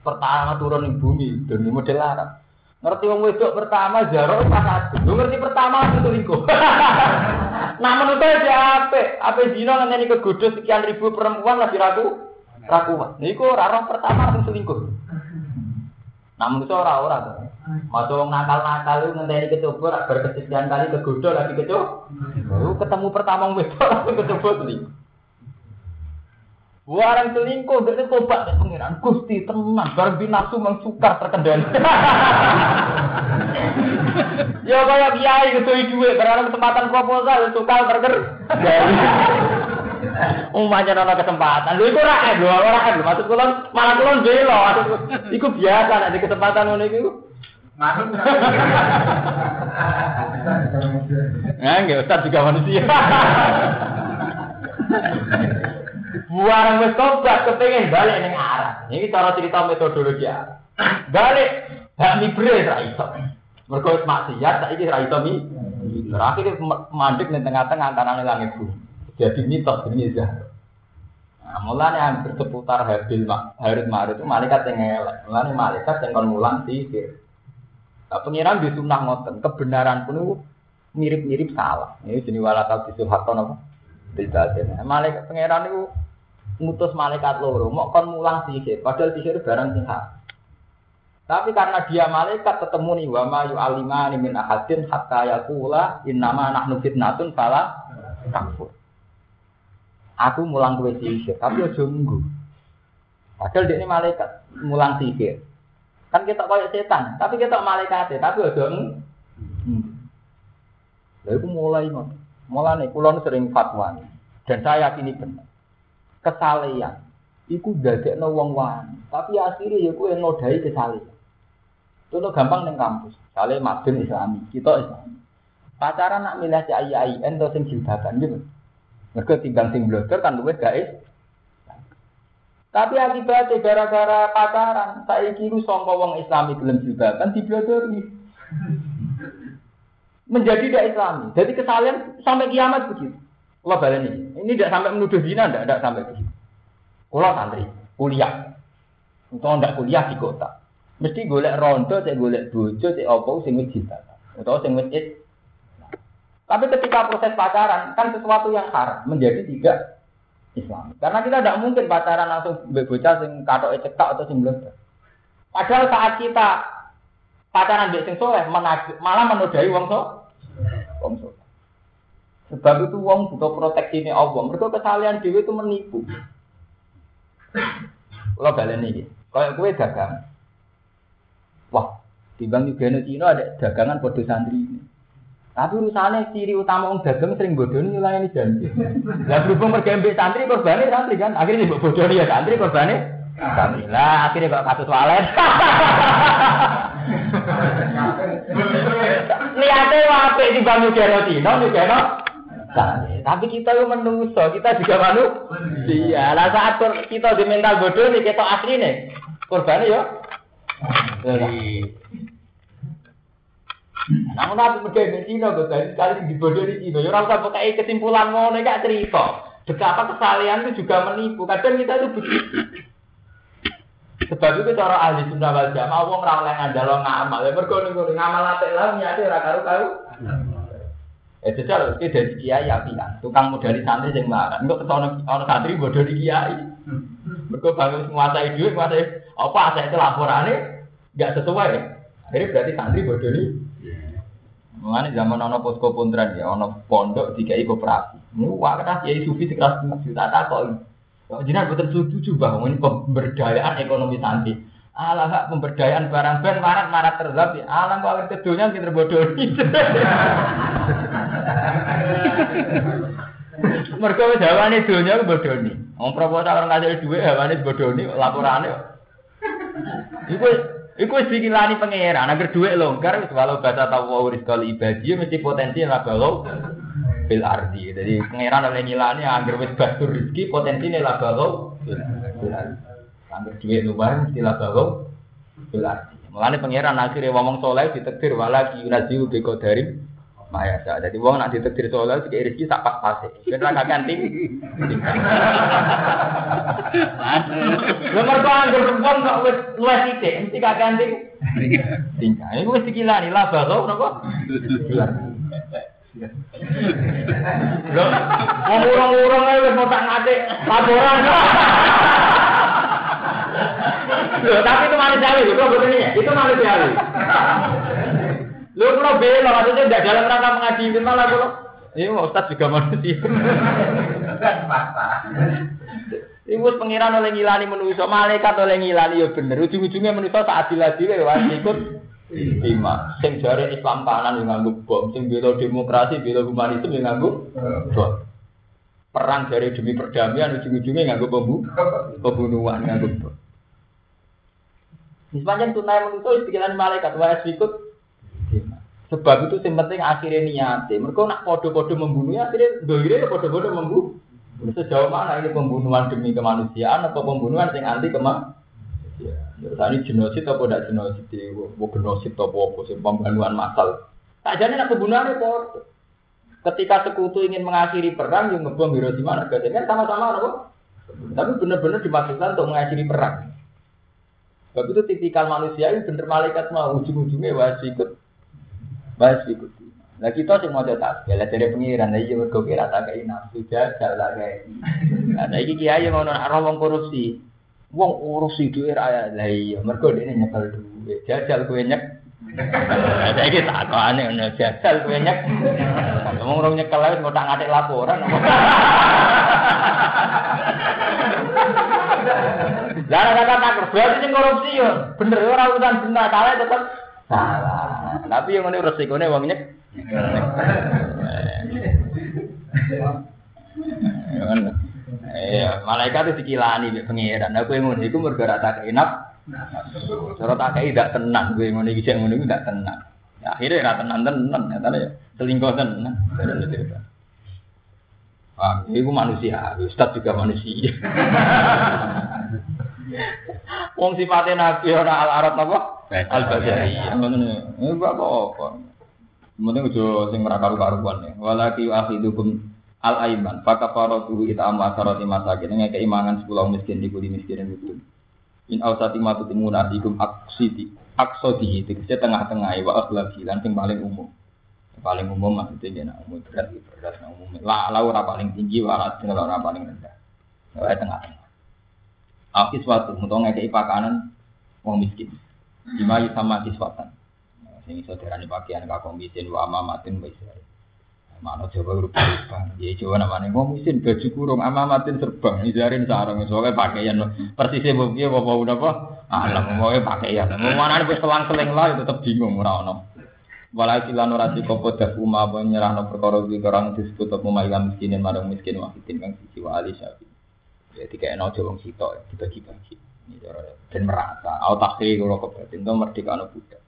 Pertama turun di bumi di model Arab. Ngerti wong wedok pertama jarok pas satu. Ngerti pertama itu selingkuh. nah menurut saya dia apa? Zina nanti kegoda sekian ribu perempuan lagi ragu rakuan. Niku rarong pertama itu selingkuh. Nah menurut saya orang-orang tuh. Wong nakal-nakal itu ngenteni kecoba berkesekian kali kegoda lagi kecoba. Lu ketemu pertama wedok langsung kecoba selingkuh. Warang selingkuh, dia tobat deh pengiran. Gusti tenang, barang binafsu mengsukar terkendali. ya kayak kiai gitu duit, berada kesempatan proposal sukar terkendali. Umumnya nono kesempatan, lu itu rakyat, lu rakyat, maksud kulon malah kulon belo, itu biasa nanti kesempatan ngono itu. Manut. Nah, enggak ustaz juga manusia. Buang wis tobat kepengen balik ning arah. Ini cara cerita metodologi ya. Balik hak mibre ra iso. Mergo wis maksiat saiki ra iso mi. Terakhir mandek ning tengah-tengah antara langit bumi. Jadi mitos ini ya. Nah, mulanya hampir seputar Habil Harut itu malaikat yang ngelak. Mulanya malaikat yang kon mulang sihir. Nah, pengiran di sunnah ngoten, kebenaran pun mirip-mirip salah. Ini jenis walakal bisul hakon apa? Tidak ada. Malaikat pengiran itu ngutus malaikat loro, mau kon mulang sihir, padahal sihir barang sing Tapi karena dia malaikat ketemu nih wa ma yu'alimani min ahadin hatta yaqula innama nahnu fitnatun fala takfur. Aku mulang kowe sihir, tapi aja munggu. Padahal dia ini malaikat mulang sihir. Kan kita kayak setan, tapi kita malaikat tapi aja hmm. Lalu mulai Mulai nih, kulon sering fatwa dan saya yakini benar. Kesalehan, iku dadekno wong wani, tapi akhirnya ya kuwi nodai kesalehan. Itu gampang neng kampus. Sale madun Islami, kita Islami. Pacaran nak milih si ayi ayi, ento sing jilbaban gitu. Mereka tinggal sing blogger kan luwes guys. Tapi akibatnya gara-gara pacaran, saya kira songko wong Islami gelem jilbaban diblodori. Menjadi tidak Islami. Jadi kesalahan sampai kiamat begitu. Allah balik ini. Ini tidak sampai menuduh zina, tidak, tidak sampai begitu. Kalau santri, kuliah. Untuk tidak kuliah di kota. Mesti golek rondo, saya golek bojo, saya opo, sing wis jilbaban. Atau sing wis Tapi ketika proses pacaran, kan sesuatu yang haram menjadi tidak Islam. Karena kita tidak mungkin pacaran langsung bocah sing katok cekak atau sing blender. Padahal saat kita pacaran di sing soleh malah menodai wong so, wong. Sebab itu wong butuh proteksi ini Allah. Mereka kesalahan dewi itu menipu. Kalau balen ini, kalau kue dagang, wah, di bank juga Cina ada dagangan bodoh santri ini. Tapi urusannya ciri utama orang dagang sering bodoh ini ini janji. Lah berhubung pergi santri korbannya santri kan, akhirnya bodoh ya santri korbannya santri. Lah akhirnya kok kasus walet. niate apik di bangun Dino Dino santri. Tapi kita itu menungso, kita juga manusia. Lah saat kita di mental bodoh nih kita asli nih. Korbannya yo. Namun aku pergi ke Cina, dari sekali di bodoh di Cina. Ya rasa pakai kesimpulan mau nih gak cerita. Betapa kesalahan itu juga menipu. Kadang kita itu begitu. Sebab itu cara ahli sunnah wal jamaah wong ora oleh ngandalo ngamal. Ya mergo niku ngamal apik lah niate ora karo-karo. Eh jajal iki dadi kiai apian. Tukang modali santri sing marah. Engko ketone ana santri bodoh di kiai. Mergo bangun menguasai duit, menguasai apa asal itu laporane enggak sesuai. Akhirnya berarti santri bodoh nih. Mengenai zaman ono posko puntran ya, ono pondok tiga koperasi. Ini wakil kiai sufi sekeras tujuh, tak takoi. Jinak betul setuju bahwa ini pemberdayaan ekonomi santri. Alah hak pemberdayaan barang ben marat marat terlap ya. Alam kok awet kedunya kita bodoh Mereka jawabannya dunia bodoh nih. Om proposal orang ngasih duit, jawabannya bodoh nih, laporannya. Iku Iku wis dikilani pangeran, agar duit longgar wis walau bahasa tawu rizqal ibadi mesti potensi lah kalau bil ardi. Jadi pangeran oleh ngilani agar wis basur rezeki potensine lah kalau bil ardi. Agar duit luar mesti lah kalau bil ardi. Mulane pangeran akhirnya ngomong soleh ditekdir wala ki yunaziu bi qadarin Maya sa. Jadi wong nak ditekdir soleh sik rezeki sak pas-pase. Ben ra ting. Lha mergo anggur wong kok wis luwes sithik mesti kakean ting. Tingkah. Iku wis dikilani lah bakal napa? Lho, wong urung-urung ae wis mau tak ngate laporan. Tapi itu manusiawi, itu betul ini, itu manusiawi. Lu kalau bela, maksudnya tidak dalam rangka mengadili malah kalau ini mau juga manusia. Ibu pengiran oleh ngilani manusia, malaikat oleh ngilani ya bener. Ujung-ujungnya manusia saat adil-adil ya ikut lima. Sing jare Islam kanan yang nganggo bom, sing bela demokrasi, bela humanisme yang nganggo bom. Perang dari demi perdamaian ujung-ujungnya nganggo pembu pembunuhan nganggo bom. Sepanjang tunai manusia pikiran malaikat wa ikut Sebab itu yang penting akhirnya niatnya. Mereka nak kode-kode membunuh ya akhirnya doire kode-kode membunuh. Sejauh mana ini pembunuhan demi kemanusiaan atau pembunuhan yang anti kemanusiaan? Ya, tadi genosid atau tidak genosid? Mau genosid atau apa? Sih pembunuhan massal. Tak jadi nak pembunuhan itu. Ketika sekutu ingin mengakhiri perang, yang ngebom Hiroshima, Nagasaki kan sama-sama, apa? Tapi benar-benar dimaksudkan untuk mengakhiri perang. Sebab itu tipikal manusia ini bener malaikat mau ujung-ujungnya wajib ikut Bahas ikuti. Nah kita sih mau cetak, ya dari pengiran, nah iya mergo kira tak kayak nafsu jajal lah kayak. Nah iki kiai ngono nak wong korupsi, wong urusi duit raya lah iya mergo ini nyekel duit, jajal gue nyek. Nah iki tak aneh ngono jajal gue nyek. Ngomong orang nyekel lagi mau tak ngatik laporan. Lah kata tak berarti korupsi yo bener ora urusan benar, salah tetep salah. Tapi yang ini resikonya wong nyek. Iya, malaikat itu dikilani di pengiran. Aku yang ngono iku mergo ora tak enak. Cara tak tenang, gue ngono iki sing ngono iku tenang. Ya, akhirnya ora tenang tenan, ya tadi ya selingkuh tenan. Wah, itu manusia, Ustaz juga manusia. Wong sifatnya nabi ora al arab napa? Al basari. Ngono. Ini apa-apa. Mending aja sing ora karu-karuan ya. Walaki akhidukum al aiman. Fakafaratu it'am asarati masakin. Ngeke imangan 10 miskin di kuli miskin itu. In ausati matu timunatikum aksiti. Aksodi itu tengah-tengah wa akhlaki lan sing paling umum. Paling umum maksudnya ya umum berat berat umum. Lah ora paling tinggi wa ora paling rendah. Wa tengah-tengah. Aki suatu, untuk ngekei pakanan wong miskin. Lima sama kiswatan. Ini saudara ini pakaian kakak miskin, wa amamatin wa israel. Mana coba serba. Ya coba namanya wong miskin baju kurung amamatin serba. Izarin sarung soalnya pakaian persisnya bukti apa apa apa. Alam mau pakaian. Mau mana nih selang-seling lah tetap bingung ora ono. Walau silan ora dikopo dafu ma penyerahno perkara iki orang disebut apa ma'ilam miskinin marang miskin wahitin kang siji wa ali syafi. Ya tiga eno wong sitok dibagi-bagi. Dan merasa, au takhri kalau kebatin itu merdeka anak budak.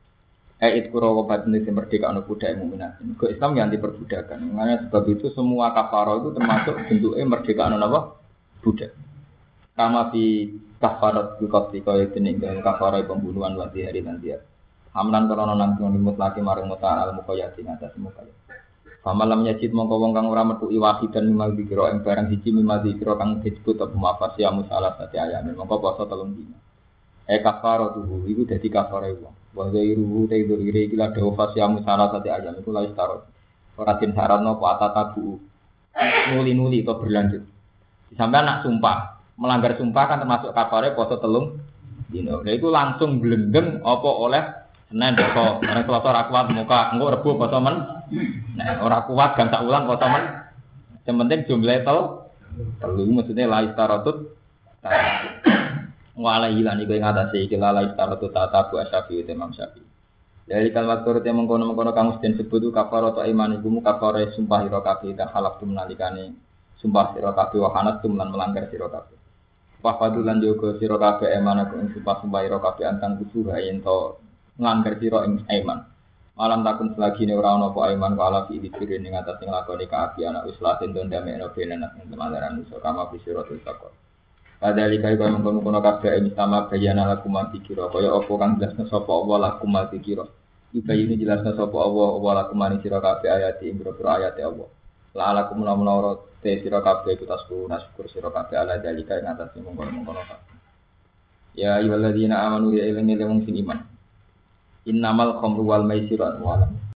Eh it kuro wabat ini merdeka anu budak mukminat. Ke Islam yang diperbudakan. Makanya sebab itu semua kafaro itu termasuk bentuknya merdeka anu apa? Budak. Kama di kafarat bukoti kaya jenis dalam kafarat pembunuhan wati hari dan dia. Hamlan karena nang limut laki maring muta al mukayati ngatas. Famalam yajid mongko wong kang ora metu iwaki dan mimal dikira ing barang siji mimal dikira kang disebut apa mafas ya musalah sate ayam mongko poso telung dina. E kafaro tuhu iku dadi kafare wong. Wa zairuhu te dzire iki la dawa fas ya musalah sate ayam iku la istaro. Ora din saranno apa atatabu. Nuli-nuli kok berlanjut. Sampai anak sumpah, melanggar sumpah kan termasuk kafare poso telung dino. Nah itu langsung blendeng apa oleh Senin poso, orang Selasa ora kuat muka, engko Rebo poso men. Nah, ora kuat gang sak ulang poso men. Yang penting jumlah tel telu maksudnya la istaratut wala hilan iku ing atase iki la istaratut tata bu asyafi Imam Syafi'i. Dari kalimat turut yang mengkono-mengkono kamu sedang sebut itu kafar atau iman mu kafar sumpah hiro kafe dan halak tu menalikane sumpah hiro kafe wahanat tu melan melanggar hiro kafe. Papadulan jogo hiro kafe eman aku sumpah sumpah antang kusuh ayen to nglanggar sira ing aiman. Malam takun selagi ini orang nopo aiman wala fi dikirin ing atas ing lakoni kaapian wis latin don dame eno benan ing temalaran musuh kama fi siratul taqwa. Pada likai kaya mengkono kono kabeh ini sama bayana laku mati kira kaya apa kang jelasna sapa Allah mati kira. Ika ini jelasna sapa Allah Allah laku mani sira kabeh ayat ing boro ayat Allah. La alaku menawa te sira kabeh iku tasku nasyukur sira kabeh ala dalika ing atas mengkono-mengkono kabeh. Ya ayyuhalladzina amanu ya ilmi wong sing iman. Innamal khamru wal maisiru walam.